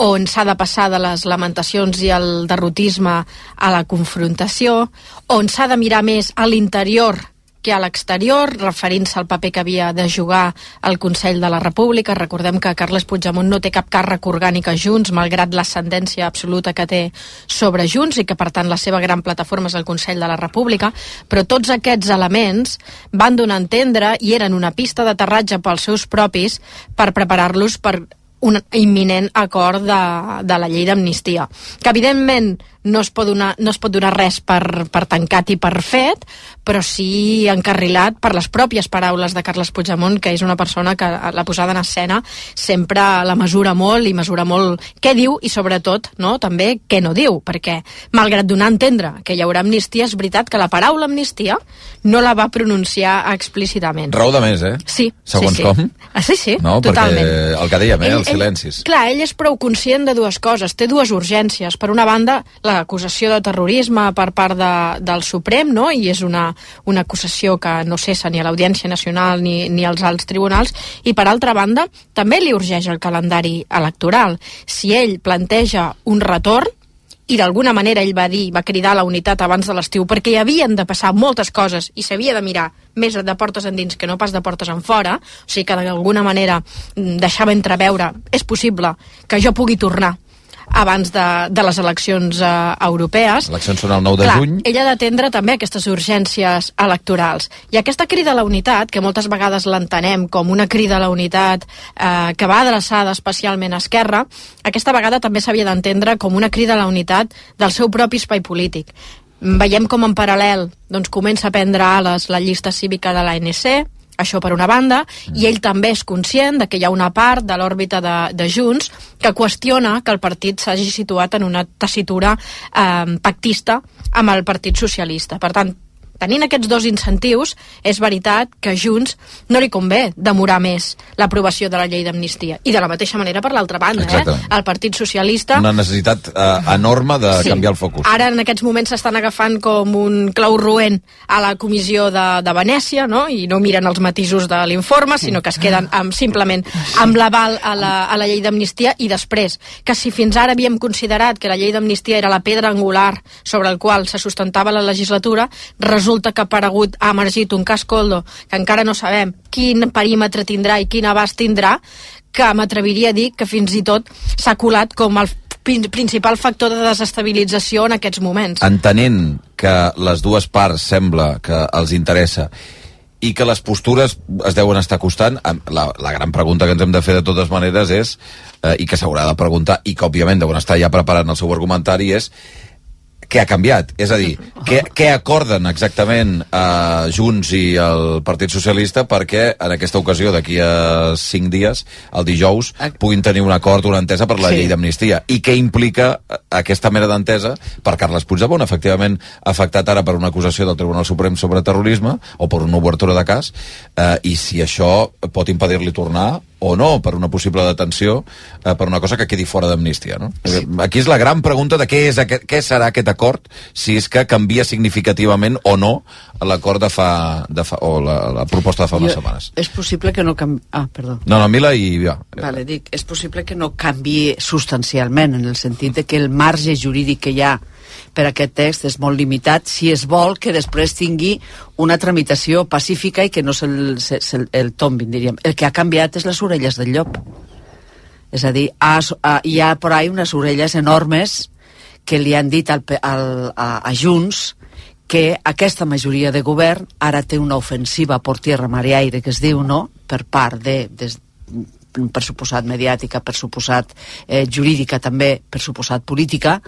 on s'ha de passar de les lamentacions i el derrotisme a la confrontació, on s'ha de mirar més a l'interior que a l'exterior, referint-se al paper que havia de jugar el Consell de la República. Recordem que Carles Puigdemont no té cap càrrec orgànic a Junts, malgrat l'ascendència absoluta que té sobre Junts i que, per tant, la seva gran plataforma és el Consell de la República, però tots aquests elements van donar a entendre i eren una pista d'aterratge pels seus propis per preparar-los per un imminent acord de, de la llei d'amnistia. Que, evidentment, no es pot donar, no es pot donar res per, per tancat i per fet, però sí encarrilat per les pròpies paraules de Carles Puigdemont, que és una persona que la posada en escena sempre la mesura molt i mesura molt què diu i sobretot no, també què no diu, perquè malgrat donar a entendre que hi haurà amnistia, és veritat que la paraula amnistia no la va pronunciar explícitament. Raó de més, eh? Sí. Segons sí, sí. com? Ah, sí, sí, no, totalment. Perquè el que dèiem, eh, Ell- els ell- silencis. Clar, ell és prou conscient de dues coses. Té dues urgències. Per una banda, l'acusació de terrorisme per part de, del Suprem, no? i és una, una acusació que no cessa ni a l'Audiència Nacional ni, ni als alts tribunals, i per altra banda, també li urgeix el calendari electoral. Si ell planteja un retorn, i d'alguna manera ell va dir, va cridar la unitat abans de l'estiu, perquè hi havien de passar moltes coses i s'havia de mirar més de portes endins que no pas de portes en fora, o sigui que d'alguna manera mm, deixava entreveure, és possible que jo pugui tornar abans de, de les eleccions eh, europees. Les eleccions són el 9 de Clar, juny. ella ha d'atendre també aquestes urgències electorals. I aquesta crida a la unitat, que moltes vegades l'entenem com una crida a la unitat eh, que va adreçada especialment a Esquerra, aquesta vegada també s'havia d'entendre com una crida a la unitat del seu propi espai polític. Veiem com en paral·lel doncs, comença a prendre ales la llista cívica de l'ANC, això per una banda, i ell també és conscient de que hi ha una part de l'òrbita de, de Junts que qüestiona que el partit s'hagi situat en una tessitura eh, pactista amb el Partit Socialista. Per tant, tenint aquests dos incentius, és veritat que Junts no li convé demorar més l'aprovació de la llei d'amnistia. I de la mateixa manera per l'altra banda, eh? Exacte. el Partit Socialista... Una necessitat eh, enorme de Sí. canviar el focus. Ara en aquests moments s'estan agafant com un clau roent a la comissió de, de Venècia, no? i no miren els matisos de l'informe, sinó que es queden amb, simplement amb l'aval a, la, a la llei d'amnistia i després, que si fins ara havíem considerat que la llei d'amnistia era la pedra angular sobre el qual se sustentava la legislatura, resulta que ha aparegut, ha emergit un cas Coldo, que encara no sabem quin perímetre tindrà i quin abast tindrà, que m'atreviria a dir que fins i tot s'ha colat com el prin- principal factor de desestabilització en aquests moments. Entenent que les dues parts sembla que els interessa i que les postures es deuen estar costant, la, la gran pregunta que ens hem de fer de totes maneres és, eh, i que s'haurà de preguntar, i que òbviament deuen estar ja preparant el seu argumentari, és què ha canviat? És a dir, què, què acorden exactament eh, Junts i el Partit Socialista perquè en aquesta ocasió, d'aquí a cinc dies, el dijous, puguin tenir un acord, una entesa per la Sí. llei d'amnistia? I què implica eh, aquesta mena d'entesa per Carles Puigdemont, efectivament afectat ara per una acusació del Tribunal Suprem sobre terrorisme o per una obertura de cas, eh, i si això pot impedir-li tornar o no per una possible detenció eh, per una cosa que quedi fora d'amnistia. No? Sí. Aquí és la gran pregunta de què, és aquest, què serà aquest acord, si és que canvia significativament o no l'acord de fa, de fa, o la, la proposta de fa unes Jo- setmanes. És possible que no canvi... Ah, perdó. No, no, Mila i... Ja. Vale, dic, és possible que no canvi substancialment, en el sentit de que el marge jurídic que hi ha per aquest text és molt limitat si es vol que després tingui una tramitació pacífica i que no se'l se, se, el tombin, diríem. El que ha canviat és les orelles del llop. És a dir, ha, ha, hi ha por ahí unes orelles enormes que li han dit al, al, a, a Junts que aquesta majoria de govern ara té una ofensiva por tierra, mar i aire, que es diu, no?, per part de, des, per suposat mediàtica, per suposat eh, jurídica també, per suposat política,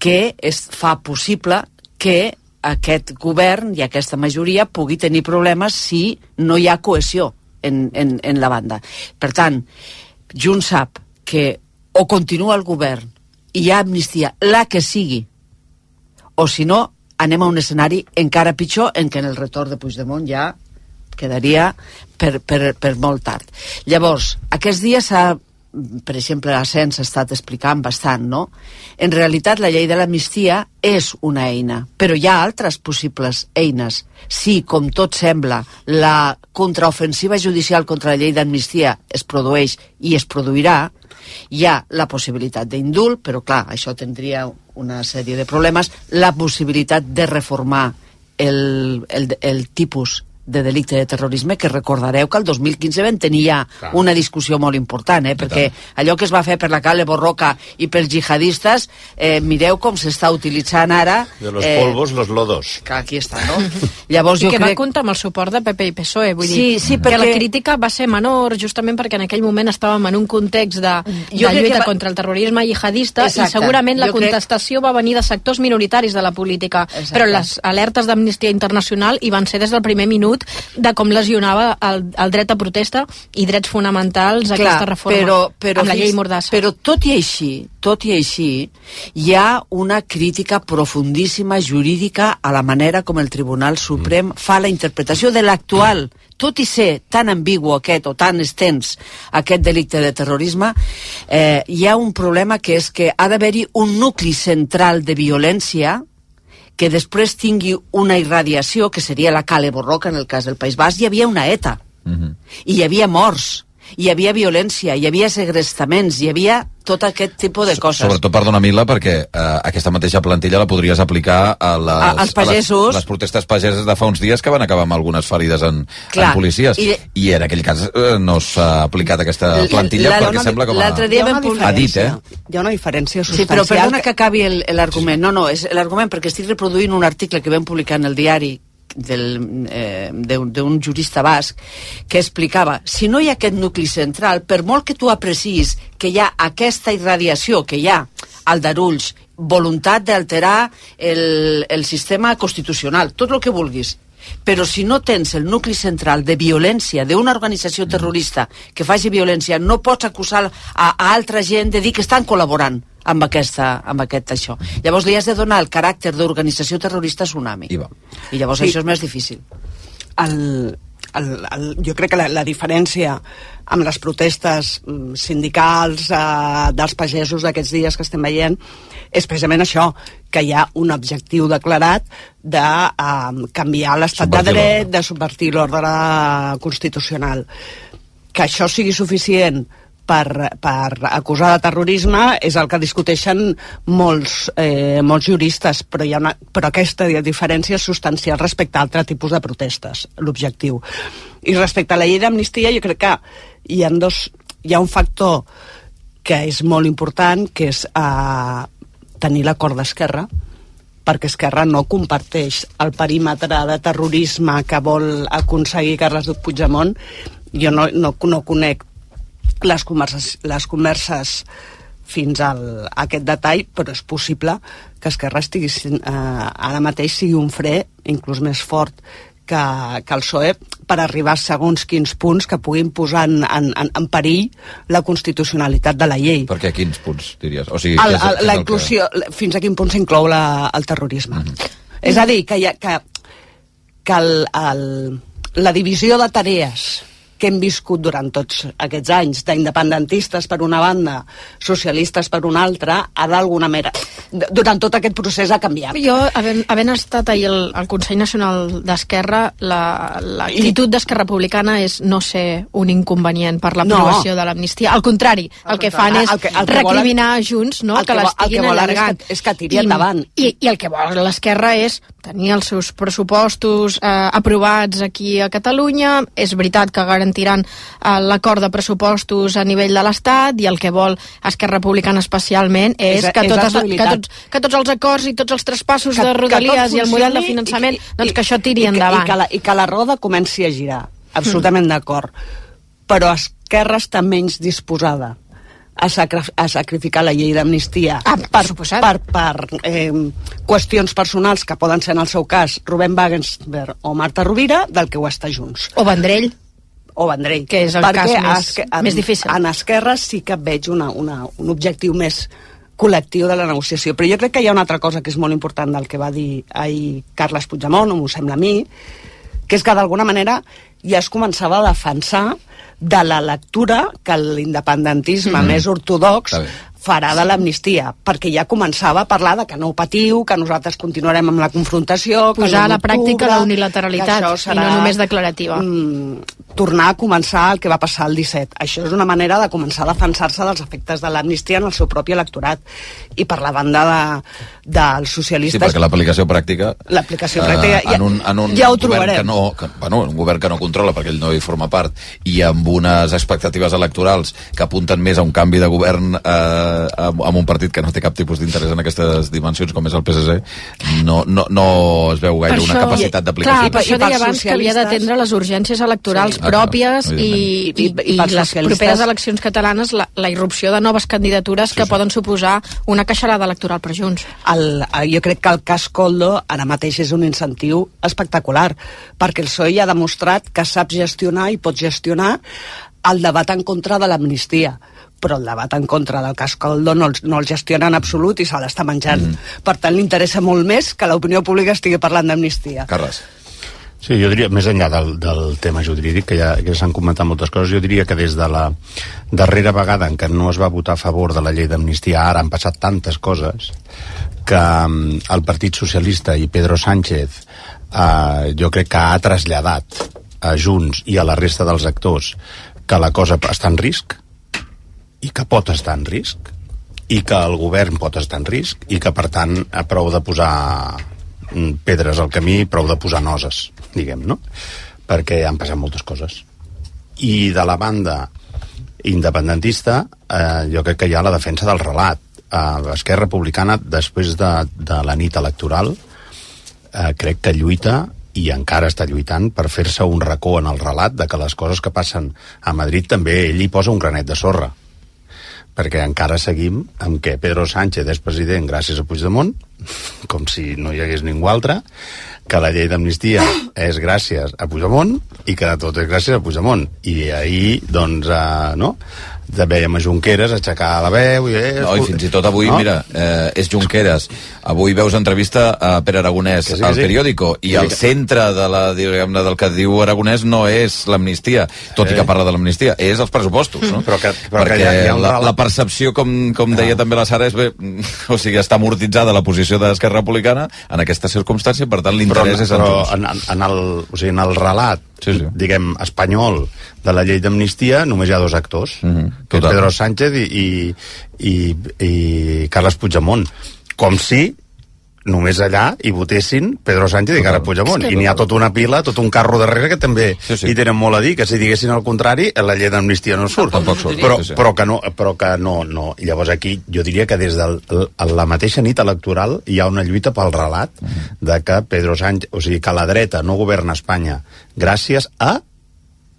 que es fa possible que aquest govern i aquesta majoria pugui tenir problemes si no hi ha cohesió en, en, en la banda. Per tant, Junts sap que o continua el govern i hi ha amnistia, la que sigui, o si no, anem a un escenari encara pitjor en què en el retorn de Puigdemont ja quedaria per, per, per molt tard. Llavors, aquests dies s'ha per exemple, l'Ascens ha estat explicant bastant, no? En realitat, la llei de l'amnistia és una eina, però hi ha altres possibles eines. Si, com tot sembla, la contraofensiva judicial contra la llei d'amnistia es produeix i es produirà, hi ha la possibilitat d'indult, però clar, això tindria una sèrie de problemes, la possibilitat de reformar el, el, el tipus de delicte de terrorisme, que recordareu que el 2015 vam tenir ja Clar. una discussió molt important, eh? perquè allò que es va fer per la Cale Borroca i pels jihadistes, eh, mireu com s'està utilitzant ara... De los polvos, los lodos. Que aquí està, no? Llavors I jo que va crec... comptar amb el suport de PP i PSOE, vull Sí, dir sí, que perquè- la crítica va ser menor justament perquè en aquell moment estàvem en un context de, Jo de crec lluita que va- contra el terrorisme jihadista Exacte. i segurament la Jo crec- contestació va venir de sectors minoritaris de la política, Exacte. però les alertes d'Amnistia Internacional hi van ser des del primer minut de com lesionava el, el dret a protesta i drets fonamentals aquesta reforma però, però, amb la llei Mordassa. Però tot i així, tot i així, hi ha una crítica profundíssima jurídica a la manera com el Tribunal Suprem fa la interpretació de l'actual tot i ser tan ambigu aquest o tan extens aquest delicte de terrorisme, eh, hi ha un problema que és que ha d'haver-hi un nucli central de violència que després tingui una irradiació, que seria la Cale Borroca en el cas del País Basc, hi havia una ETA Mhm. i hi havia morts hi havia violència, hi havia segrestaments, hi havia tot aquest tipus de coses. Sobretot, perdona, Mila, perquè eh, aquesta mateixa plantilla la podries aplicar a les, A- als pagesos. A les, les protestes pageses de fa uns dies que van acabar amb algunes ferides en, Clar, en policies. i- I, en aquell cas eh, no s'ha aplicat aquesta plantilla la- perquè sembla com a... l'altre dia ha vam una publicar- Ha dit, eh? Hi ha una diferència Sí, substancial. però perdona que acabi el- l'argument. No, no, és l'argument perquè estic reproduint un article que vam publicar en el diari eh, d'un d'un jurista basc que explicava si no hi ha aquest nucli central, per molt que tu aprecis que hi ha aquesta irradiació que hi ha al Darulls, voluntat d'alterar el, el sistema constitucional, tot el que vulguis, però si no tens el nucli central de violència d'una organització terrorista que faci violència, no pots acusar a, a altra gent de dir que estan col·laborant amb, aquesta, amb aquest això. Llavors li has de donar el caràcter d'organització terrorista tsunami. I, va. I llavors Sí. això és més difícil. el, el, el, jo crec que la, la diferència amb les protestes mm, sindicals eh, dels pagesos d'aquests dies que estem veient és precisament això, que hi ha un objectiu declarat de eh, canviar l'estat de dret, de subvertir l'ordre constitucional. Que això sigui suficient per, per acusar de terrorisme és el que discuteixen molts, eh, molts juristes, però, hi ha una, però aquesta diferència és substancial respecte a altre tipus de protestes, l'objectiu. I respecte a la llei d'amnistia, jo crec que hi ha, dos, hi ha un factor que és molt important, que és eh, tenir l'acord d'Esquerra, perquè Esquerra no comparteix el perímetre de terrorisme que vol aconseguir Carles Puigdemont. Jo no, no, no conec les converses, les converses fins al, a aquest detall, però és possible que Esquerra estigui, eh, ara mateix sigui un fre inclús més fort que, que el PSOE per arribar a segons quins punts que puguin posar en, en, en, perill la constitucionalitat de la llei. Per què? Quins punts, diries? O sigui, El, és- el, és la el que- inclusió, fins a quin punt s'inclou la- el terrorisme. És a dir, que, hi ha, que, que el, el, la divisió de tarees que hem viscut durant tots aquests anys d'independentistes per una banda, socialistes per una altra, ha d'alguna manera... Durant tot aquest procés ha canviat. Jo, havent, havent estat ahir al, al Consell Nacional d'Esquerra, la- l'actitud la, d'Esquerra Republicana és no ser un inconvenient per l'aprovació No. de l'amnistia. Al contrari, el, que fan és El que- el que recriminar volen- Junts no, que que l'estiguin volen és que- allargant. és que tiri I- endavant. I, I el que vol l'Esquerra és tenir els seus pressupostos eh, aprovats aquí a Catalunya. És veritat que garantiran eh, l'acord de pressupostos a nivell de l'Estat i el que vol Esquerra Republicana especialment és, És- que, és totes, que, estabilitat. tots, que tots els acords i tots els traspassos Que- de que rodalies i el model de finançament, i que- doncs que això tiri i que, endavant. I que, la, I que la roda comenci a girar. Absolutament Mm. d'acord. Però Esquerra està menys disposada a, sacri a sacrificar la llei d'amnistia Ah, per, per, per eh, qüestions personals que poden ser en el seu cas Rubén Wagensberg o Marta Rovira del que ho està Junts. O Vendrell. O Vendrell. Que és el Perquè cas més- Esque- en, més difícil. En Esquerra sí que veig una, una, un objectiu més col·lectiu de la negociació. Però jo crec que hi ha una altra cosa que és molt important del que va dir ahir Carles Puigdemont, o m'ho sembla a mi, que és que d'alguna manera ja es començava a defensar de la lectura que l'independentisme Mhm. més ortodox. Farà de l'amnistia, perquè ja començava a parlar de que no patiu, que nosaltres continuarem amb la confrontació... que Posar a la pràctica la unilateralitat això i no només declarativa. Mm, tornar a començar el que va passar el 17. Això és una manera de començar a defensar-se dels efectes de l'amnistia en el seu propi electorat. I per la banda de, dels Sí, socialistes... perquè l'aplicació pràctica... L'aplicació pràctica, ja- en un, en un ja ho govern trobarem. que no, que, bueno, un govern que no controla perquè ell no hi forma part i amb unes expectatives electorals que apunten més a un canvi de govern eh, amb, amb un partit que no té cap tipus d'interès en aquestes dimensions com és el PSC no, no, no es veu gaire Per una això- capacitat Clar, d'aplicació per això deia abans que havia d'atendre les urgències electorals Sí. pròpies Ah, clar, i, i. I- i, les socialistes- properes eleccions catalanes la, la irrupció de noves candidatures sí, que sí. poden suposar una queixarada electoral per Junts. el, el, jo crec que el cas Coldo ara mateix és un incentiu espectacular perquè el PSOE ja ha demostrat que sap gestionar i pot gestionar el debat en contra de l'amnistia però el debat en contra del cas Coldo no, el- no el gestiona en absolut i se l'està menjant. Mm. Per tant, li interessa molt més que l'opinió pública estigui parlant d'amnistia. Carles. Sí, jo diria, més enllà del, del tema jurídic, que ja, que s'han comentat moltes coses, jo diria que des de la darrera vegada en què no es va votar a favor de la llei d'amnistia, ara han passat tantes coses, que mm, el Partit Socialista i Pedro Sánchez eh, jo crec que ha traslladat a Junts i a la resta dels actors que la cosa està en risc i que pot estar en risc i que el govern pot estar en risc i que per tant a prou de posar mm, pedres al camí prou de posar noses diguem, no? perquè han passat moltes coses. I de la banda independentista eh, jo crec que hi ha la defensa del relat. Eh, Esquerra Republicana després de, de la nit electoral eh, crec que lluita i encara està lluitant per fer-se un racó en el relat de que les coses que passen a Madrid també ell hi posa un granet de sorra perquè encara seguim amb que Pedro Sánchez és president gràcies a Puigdemont com si no hi hagués ningú altre que la llei d'amnistia és gràcies a Puigdemont i que tot és gràcies a Puigdemont. I ahir doncs eh, no de veiem a Junqueras aixecar la veu i, eh, No, i fins i tot avui, no? mira, eh, és Junqueras. Avui veus entrevista a Pere Aragonès Que sí, que al sí. periòdico, i el que- centre de la, diguem-ne, del que diu Aragonès no és l'amnistia, tot i Eh. que parla de l'amnistia, és els pressupostos, no? Però que- però que Perquè hi ha- hi ha un la, la percepció, com, com deia també la Sara, és bé, o sigui, està amortitzada la posició d'Esquerra Republicana en aquesta circumstància, per tant, l'interès és en però en, en, el, o sigui, en el relat Sí, sí. diguem, espanyol de la llei d'amnistia només hi ha dos actors Mhm, que és. Pedro Sánchez i, i, i, i Carles Puigdemont. Com si només allà hi votessin Pedro Sánchez i Carles Puigdemont. I n'hi ha tota una pila, tot un carro darrere que també Sí, sí. hi tenen molt a dir, que si diguessin el contrari la llei d'amnistia no surt, Tampoc surt, però, però que no, però que no, no. Llavors aquí jo diria que des de la mateixa nit electoral hi ha una lluita pel relat de que Pedro Sánchez, o sigui, que la dreta no governa Espanya gràcies a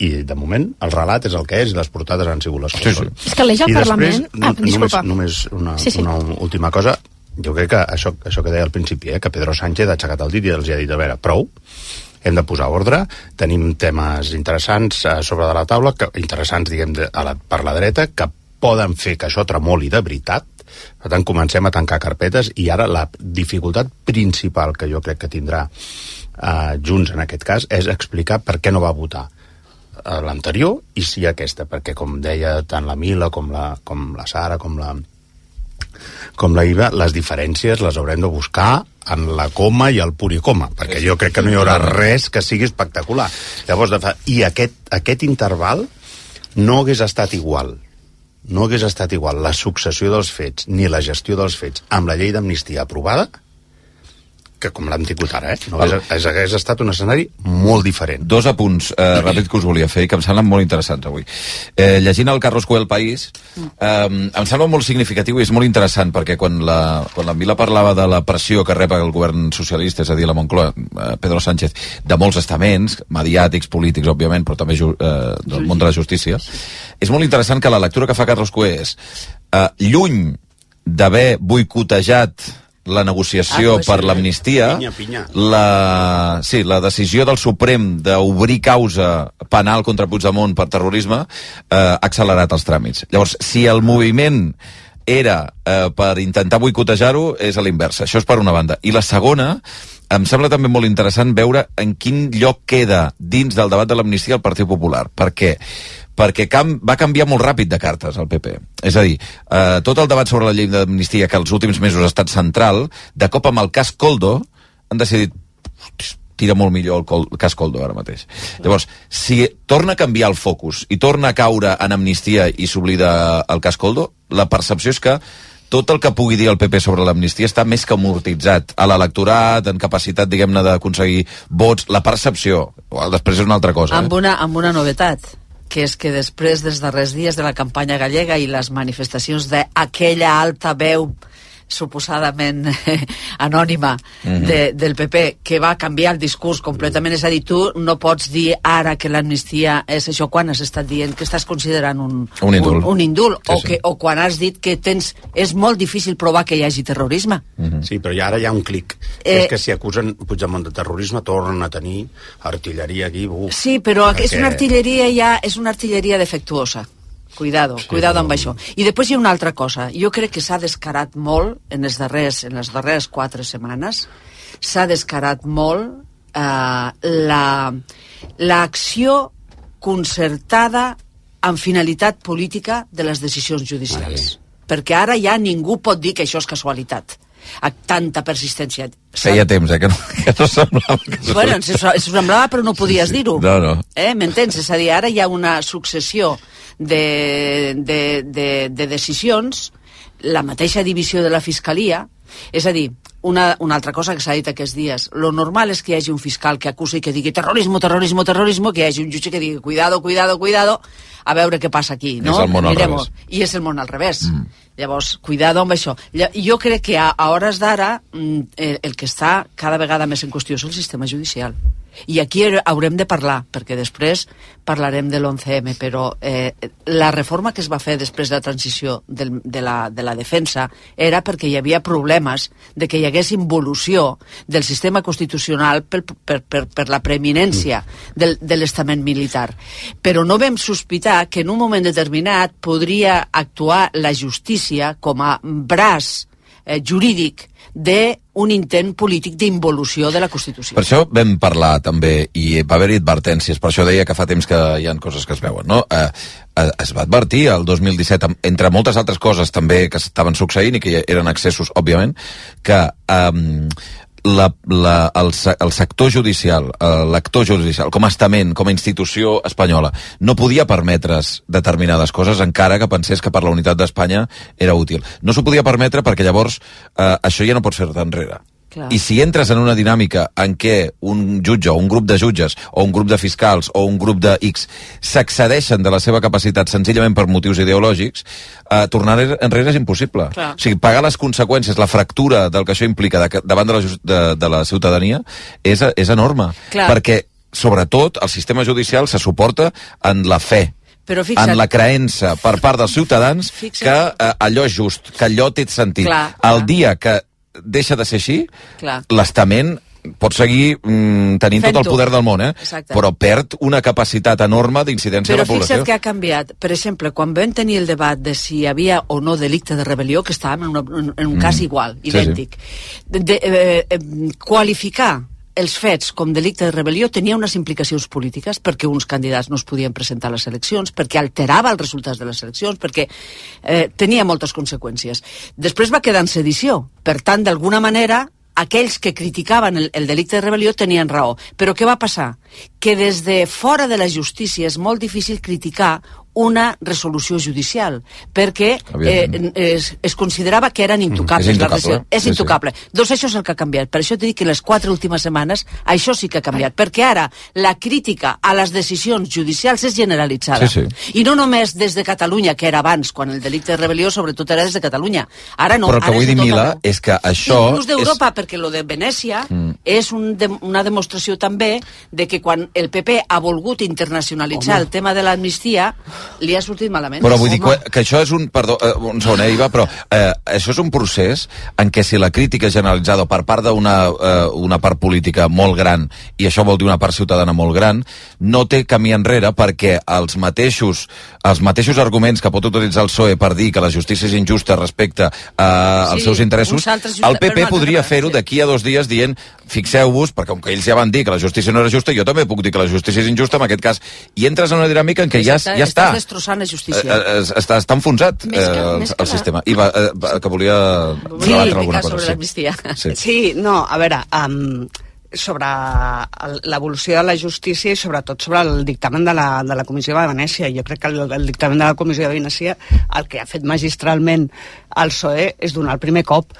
i de moment el relat és el que és i les portades han sigut les que Sí, són. És que l'eix al I Parlament... després, Ah, no- només, només una, Sí, sí. una última cosa. Jo crec que això, això que deia al principi eh, que Pedro Sánchez ha aixecat el dit i els ha dit a veure, prou, hem de posar ordre. Tenim temes interessants eh, sobre de la taula, que, interessants diguem de, a la, per la dreta, que poden fer que això tremoli de veritat. Per tant comencem a tancar carpetes i ara la dificultat principal que jo crec que tindrà eh, Junts en aquest cas és explicar per què no va votar. a l'anterior i sí aquesta, perquè com deia tant la Mila com la, com la Sara, com la, com la IVA, les diferències les haurem de buscar en la coma i el puricoma, perquè jo crec que no hi haurà res que sigui espectacular. Llavors, de fa... i aquest, aquest interval no hagués estat igual no hagués estat igual la successió dels fets ni la gestió dels fets amb la llei d'amnistia aprovada que com l'hem tingut ara, eh? No hagués, hagués, hagués estat un escenari molt diferent. Dos apunts eh, ràpids que us volia fer i que em semblen molt interessants avui. Eh, llegint el Carlos Coelho País, eh, em sembla molt significatiu i és molt interessant perquè quan la, quan la Mila parlava de la pressió que rep el govern socialista, és a dir, la Moncloa, eh, Pedro Sánchez, de molts estaments, mediàtics, polítics, òbviament, però també ju, eh, del món de la justícia, és molt interessant que la lectura que fa Carlos Coelho és eh, lluny d'haver boicotejat la negociació Ah, pues per l'amnistia, la, sí, la decisió del Suprem d'obrir causa penal contra Puigdemont per terrorisme eh, ha accelerat els tràmits. Llavors, si el moviment era eh, per intentar boicotejar-ho, és a l'inversa. Això és per una banda. I la segona, em sembla també molt interessant veure en quin lloc queda dins del debat de l'amnistia el Partit Popular. Per què? perquè cam va canviar molt ràpid de cartes el PP. És a dir, eh, tot el debat sobre la llei d'amnistia que els últims mesos ha estat central, de cop amb el cas Coldo han decidit "Hosti, tira molt millor el, col, el cas Coldo ara mateix. Llavors, si torna a canviar el focus i torna a caure en amnistia i s'oblida el cas Coldo, la percepció és que tot el que pugui dir el PP sobre l'amnistia està més que amortitzat a l'electorat, en capacitat, diguem-ne, d'aconseguir vots, la percepció. Després és una altra cosa. amb Eh? una, amb una novetat que és que després dels darrers dies de la campanya gallega i les manifestacions d'aquella alta veu suposadament anònima Mhm. de, del PP que va canviar el discurs completament és a dir, tu no pots dir ara que l'amnistia és això quan has estat dient que estàs considerant un, Un indult. un, un indult Sí, o, sí. que, o quan has dit que tens, és molt difícil provar que hi hagi terrorisme Sí, però ja ara hi ha un clic. Eh, és que si acusen Puigdemont de terrorisme tornen a tenir artilleria aquí. Uf, Sí, però perquè- és una artilleria ja, és una artilleria defectuosa. Cuidado, Sí, cuidado amb això. I després hi ha una altra cosa. Jo crec que s'ha descarat molt en les darrers, en les darreres quatre setmanes, s'ha descarat molt eh, la l'acció concertada amb finalitat política de les decisions judicials. Perquè ara ja ningú pot dir que això és casualitat. A tanta persistència. Feia temps, eh, que no, que no semblava que es Bueno, ens semblava, però no podies sí, sí. dir-ho. No, no. Eh, M'entens? És a dir, ara hi ha una successió de, de, de, de decisions, la mateixa divisió de la Fiscalia, és a dir, una, una altra cosa que s'ha dit aquests dies, lo normal és que hi hagi un fiscal que acusi i que digui terrorisme, terrorisme, terrorisme, que hi hagi un jutge que digui cuidado, cuidado, cuidado, a veure què passa aquí, no? És el món al Mirem-ho. revés. I és el món al revés. Mm. Llavors, cuidado amb això. Jo crec que a, a hores d'ara mm, el, el que està cada vegada més en qüestió és el sistema judicial. I aquí haure- haurem de parlar, perquè després parlarem de l'11M, però eh, la reforma que es va fer després de la transició del, de, la, de la defensa era perquè hi havia problemes de que hi hagués involució del sistema constitucional per, per, per, per la preeminència del, de l'estament militar. Però no vam sospitar que en un moment determinat podria actuar la justícia com a braç eh, jurídic d'un intent polític d'involució de la Constitució. Per això vam parlar també, i va haver-hi advertències, per això deia que fa temps que hi han coses que es veuen, no? Eh, eh, es va advertir el 2017, amb- entre moltes altres coses també que estaven succeint i que eren excessos, òbviament, que eh, la, la, el, el sector judicial, eh, l'actor judicial, com a estament, com a institució espanyola, no podia permetre's determinades coses encara que pensés que per la unitat d'Espanya era útil. No s'ho podia permetre perquè llavors eh, això ja no pot fer-te enrere. Clar. I si entres en una dinàmica en què un jutge o un grup de jutges o un grup de fiscals o un grup de X s'accedeixen de la seva capacitat senzillament per motius ideològics, eh, tornar enrere és impossible. Clar. O sigui, pagar les conseqüències, la fractura del que això implica de, davant de la, de, de la ciutadania és, és enorme. Clar. Perquè, sobretot, el sistema judicial se suporta en la fe Però fixa't, en la creença per part dels ciutadans Fixa't. que eh, allò és just, que allò té sentit. Clar, el dia que deixa de ser així, l'estament pot seguir mm, tenint tot el poder del món, eh? Exacte. però perd una capacitat enorme d'incidència Però a la població. fixa't que ha canviat. Per exemple, quan vam tenir el debat de si hi havia o no delicte de rebel·lió, que estàvem en, una, en, un Mm. cas igual, Sí, sí. idèntic, de, de, eh, eh, qualificar els fets com delicte de rebel·lió tenia unes implicacions polítiques perquè uns candidats no es podien presentar a les eleccions, perquè alterava els resultats de les eleccions, perquè eh, tenia moltes conseqüències. Després va quedar en sedició. Per tant, d'alguna manera, aquells que criticaven el, el delicte de rebel·lió tenien raó. Però què va passar? Que des de fora de la justícia és molt difícil criticar una resolució judicial, perquè eh, es, es considerava que eren intocables. És les intocable, resolucions. És sí, sí. intocable. Doncs això és el que ha canviat. Per això t'he dit que les quatre últimes setmanes això sí que ha canviat, perquè ara la crítica a les decisions judicials és generalitzada. Sí, I no només des de Catalunya, que era abans, quan el delicte de rebel·lió sobretot era des de Catalunya. Ara no, però el que vull és dir, Mila, arreu. és que això... Inclús d'Europa, perquè lo de Venècia Mm. és un de, una demostració també de que quan el PP ha volgut internacionalitzar Home. el tema de l'amnistia, li ha sortit malament. Però vull dir que, que això és un... Perdó, eh, un segon, eh, Iva, però eh, això és un procés en què si la crítica generalitzada per part d'una eh, una part política molt gran, i això vol dir una part ciutadana molt gran, no té camí enrere perquè els mateixos, els mateixos arguments que pot utilitzar el PSOE per dir que la justícia és injusta respecte a, Sí, als seus interessos, justa- el PP podria fer-ho d'aquí a dos dies dient fixeu-vos, perquè com que ells ja van dir que la justícia no era justa, jo també puc dir que la justícia és injusta en aquest cas. I entres en una dinàmica en què ja, ja està. Estàs destrossant la justícia. Eh, eh, està, està enfonsat que- eh, el, el la- sistema. I va, eh, va, que volia Sí, rebatre alguna cosa. sobre sí. Sí. Sí, no, a veure, um, sobre l'evolució de la justícia i sobretot sobre el dictamen de la, de la Comissió de Venècia. Jo crec que el, el dictamen de la Comissió de Venècia el que ha fet magistralment el PSOE és donar el primer cop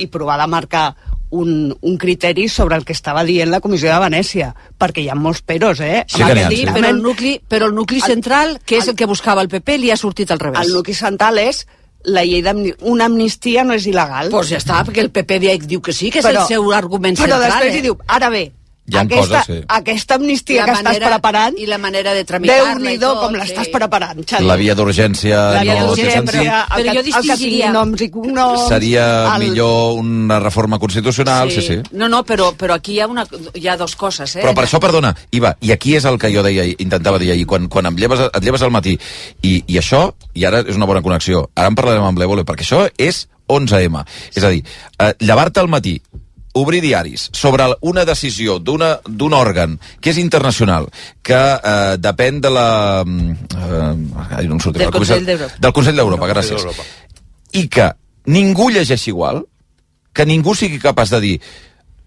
i provar de marcar un, un criteri sobre el que estava dient la Comissió de Venècia, perquè hi ha molts peros, eh? Sí que n'hi ha, aquest sí. Però el nucli, però el nucli central, que és el que buscava el PP, li ha sortit al revés. El nucli central és la llei d'amnistia. Una amnistia no és il·legal. Pues ja està, perquè el PP diu que sí, que és el seu argument però central. després eh? hi diu, ara bé, Hi ha aquesta, coses, sí. aquesta amnistia La que manera- estàs preparant... I la manera de tramitar-la i Déu-n'hi-do tot, com sí. l'estàs preparant, Xavi. La via d'urgència La via no té d'urgència, sentit. el Però jo el que distingiria- tingui noms i cognoms... Seria el- millor una reforma constitucional, sí, sí. No, no, però, però aquí hi ha, una, hi ha dos coses, eh? Però per això, perdona, Iva, i aquí és el que jo deia, intentava dir ahir, quan, quan em lleves, et lleves al matí, i, i això, i ara és una bona connexió, ara en parlarem amb l'Evole, perquè això és 11M. És a dir, eh, llevar-te al matí, obrir diaris sobre una decisió d'una- d'un òrgan que és internacional, que eh, depèn de la... Eh, ai, no em sortirà, Del Consell d'Europa. Del Consell d'Europa, gràcies. I que ningú llegeix igual, que ningú sigui capaç de dir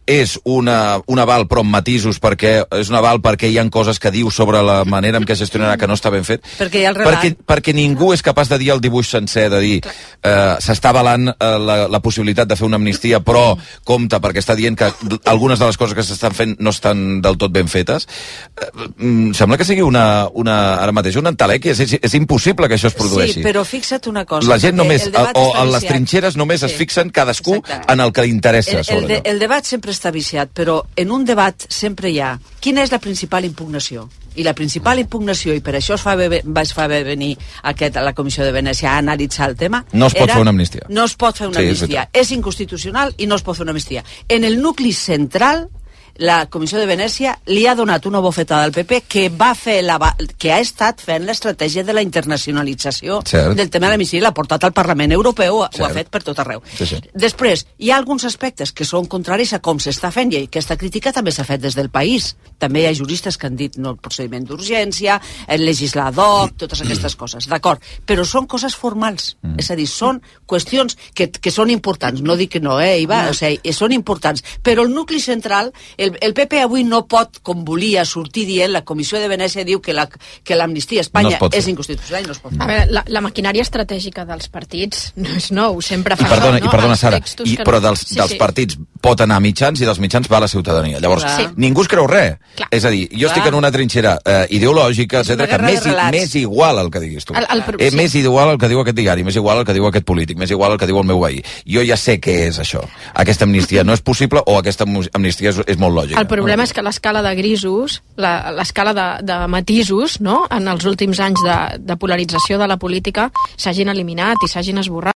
és una, un aval però amb matisos perquè és un aval perquè hi han coses que diu sobre la manera en què es gestionarà que no està ben fet. Perquè hi ha el relat. perquè, perquè ningú és capaç de dir el dibuix sencer de dir eh, s'està avalant eh, la, la possibilitat de fer una amnistia però compte perquè està dient que algunes de les coses que s'estan fent no estan del tot ben fetes. Eh, mm, sembla que sigui una, una ara mateix un entelec és, és, és impossible que això es produeixi. Sí, però fixa't una cosa. la gent només, el debat o en les trinxeres només Sí. es fixen cadascú en el que li interessa El, el, de, el debat sempre està viciat, però en un debat sempre hi ha quina és la principal impugnació. I la principal impugnació, i per això es fa bé, vaig fa bé venir aquest, a la Comissió de Venècia a analitzar el tema... No es pot era- fer una amnistia. No es pot fer una Sí, és amnistia. És, inconstitucional i no es pot fer una amnistia. En el nucli central la Comissió de Venècia li ha donat una bofetada al PP que va fer la, que ha estat fent l'estratègia de la internacionalització Cert. del tema de l'amnistia i l'ha portat al Parlament Europeu, ho ha Cert. fet per tot arreu. Sí, sí. Després, hi ha alguns aspectes que són contraris a com s'està fent i aquesta crítica també s'ha fet des del país. També hi ha juristes que han dit no el procediment d'urgència, el legislador, totes aquestes coses, d'acord. Però són coses formals, Mm. és a dir, són qüestions que, que són importants. No dic que no, eh, Iva? O sigui, són importants. Però el nucli central, el, el PP avui no pot, com volia, sortir dient, la Comissió de Venècia diu que la- que l'amnistia a No Espanya es pot és inconstitucional i no es pot fer. A veure, la, la maquinària estratègica dels partits no és nou, sempre I fa perdona, això, no? i perdona Sara, i, però no- dels, Sí, dels sí. partits pot anar a mitjans i dels mitjans va a la ciutadania. Llavors, Sí. ningú es creu res. És a dir, jo estic Clar. en una trinxera eh, ideològica, una etc que m'és i- m'és igual el que diguis tu. El- el eh, sí. M'és igual el que diu aquest diari, m'és igual el que diu aquest polític, m'és igual el que diu el meu veí. Jo ja sé què és això. Aquesta amnistia no és possible o aquesta amnistia és, és molt lògica. El problema és que l'escala de grisos, la- l'escala de, de matisos, no?, en els últims anys de, de polarització de la política s'hagin eliminat i s'hagin esborrat.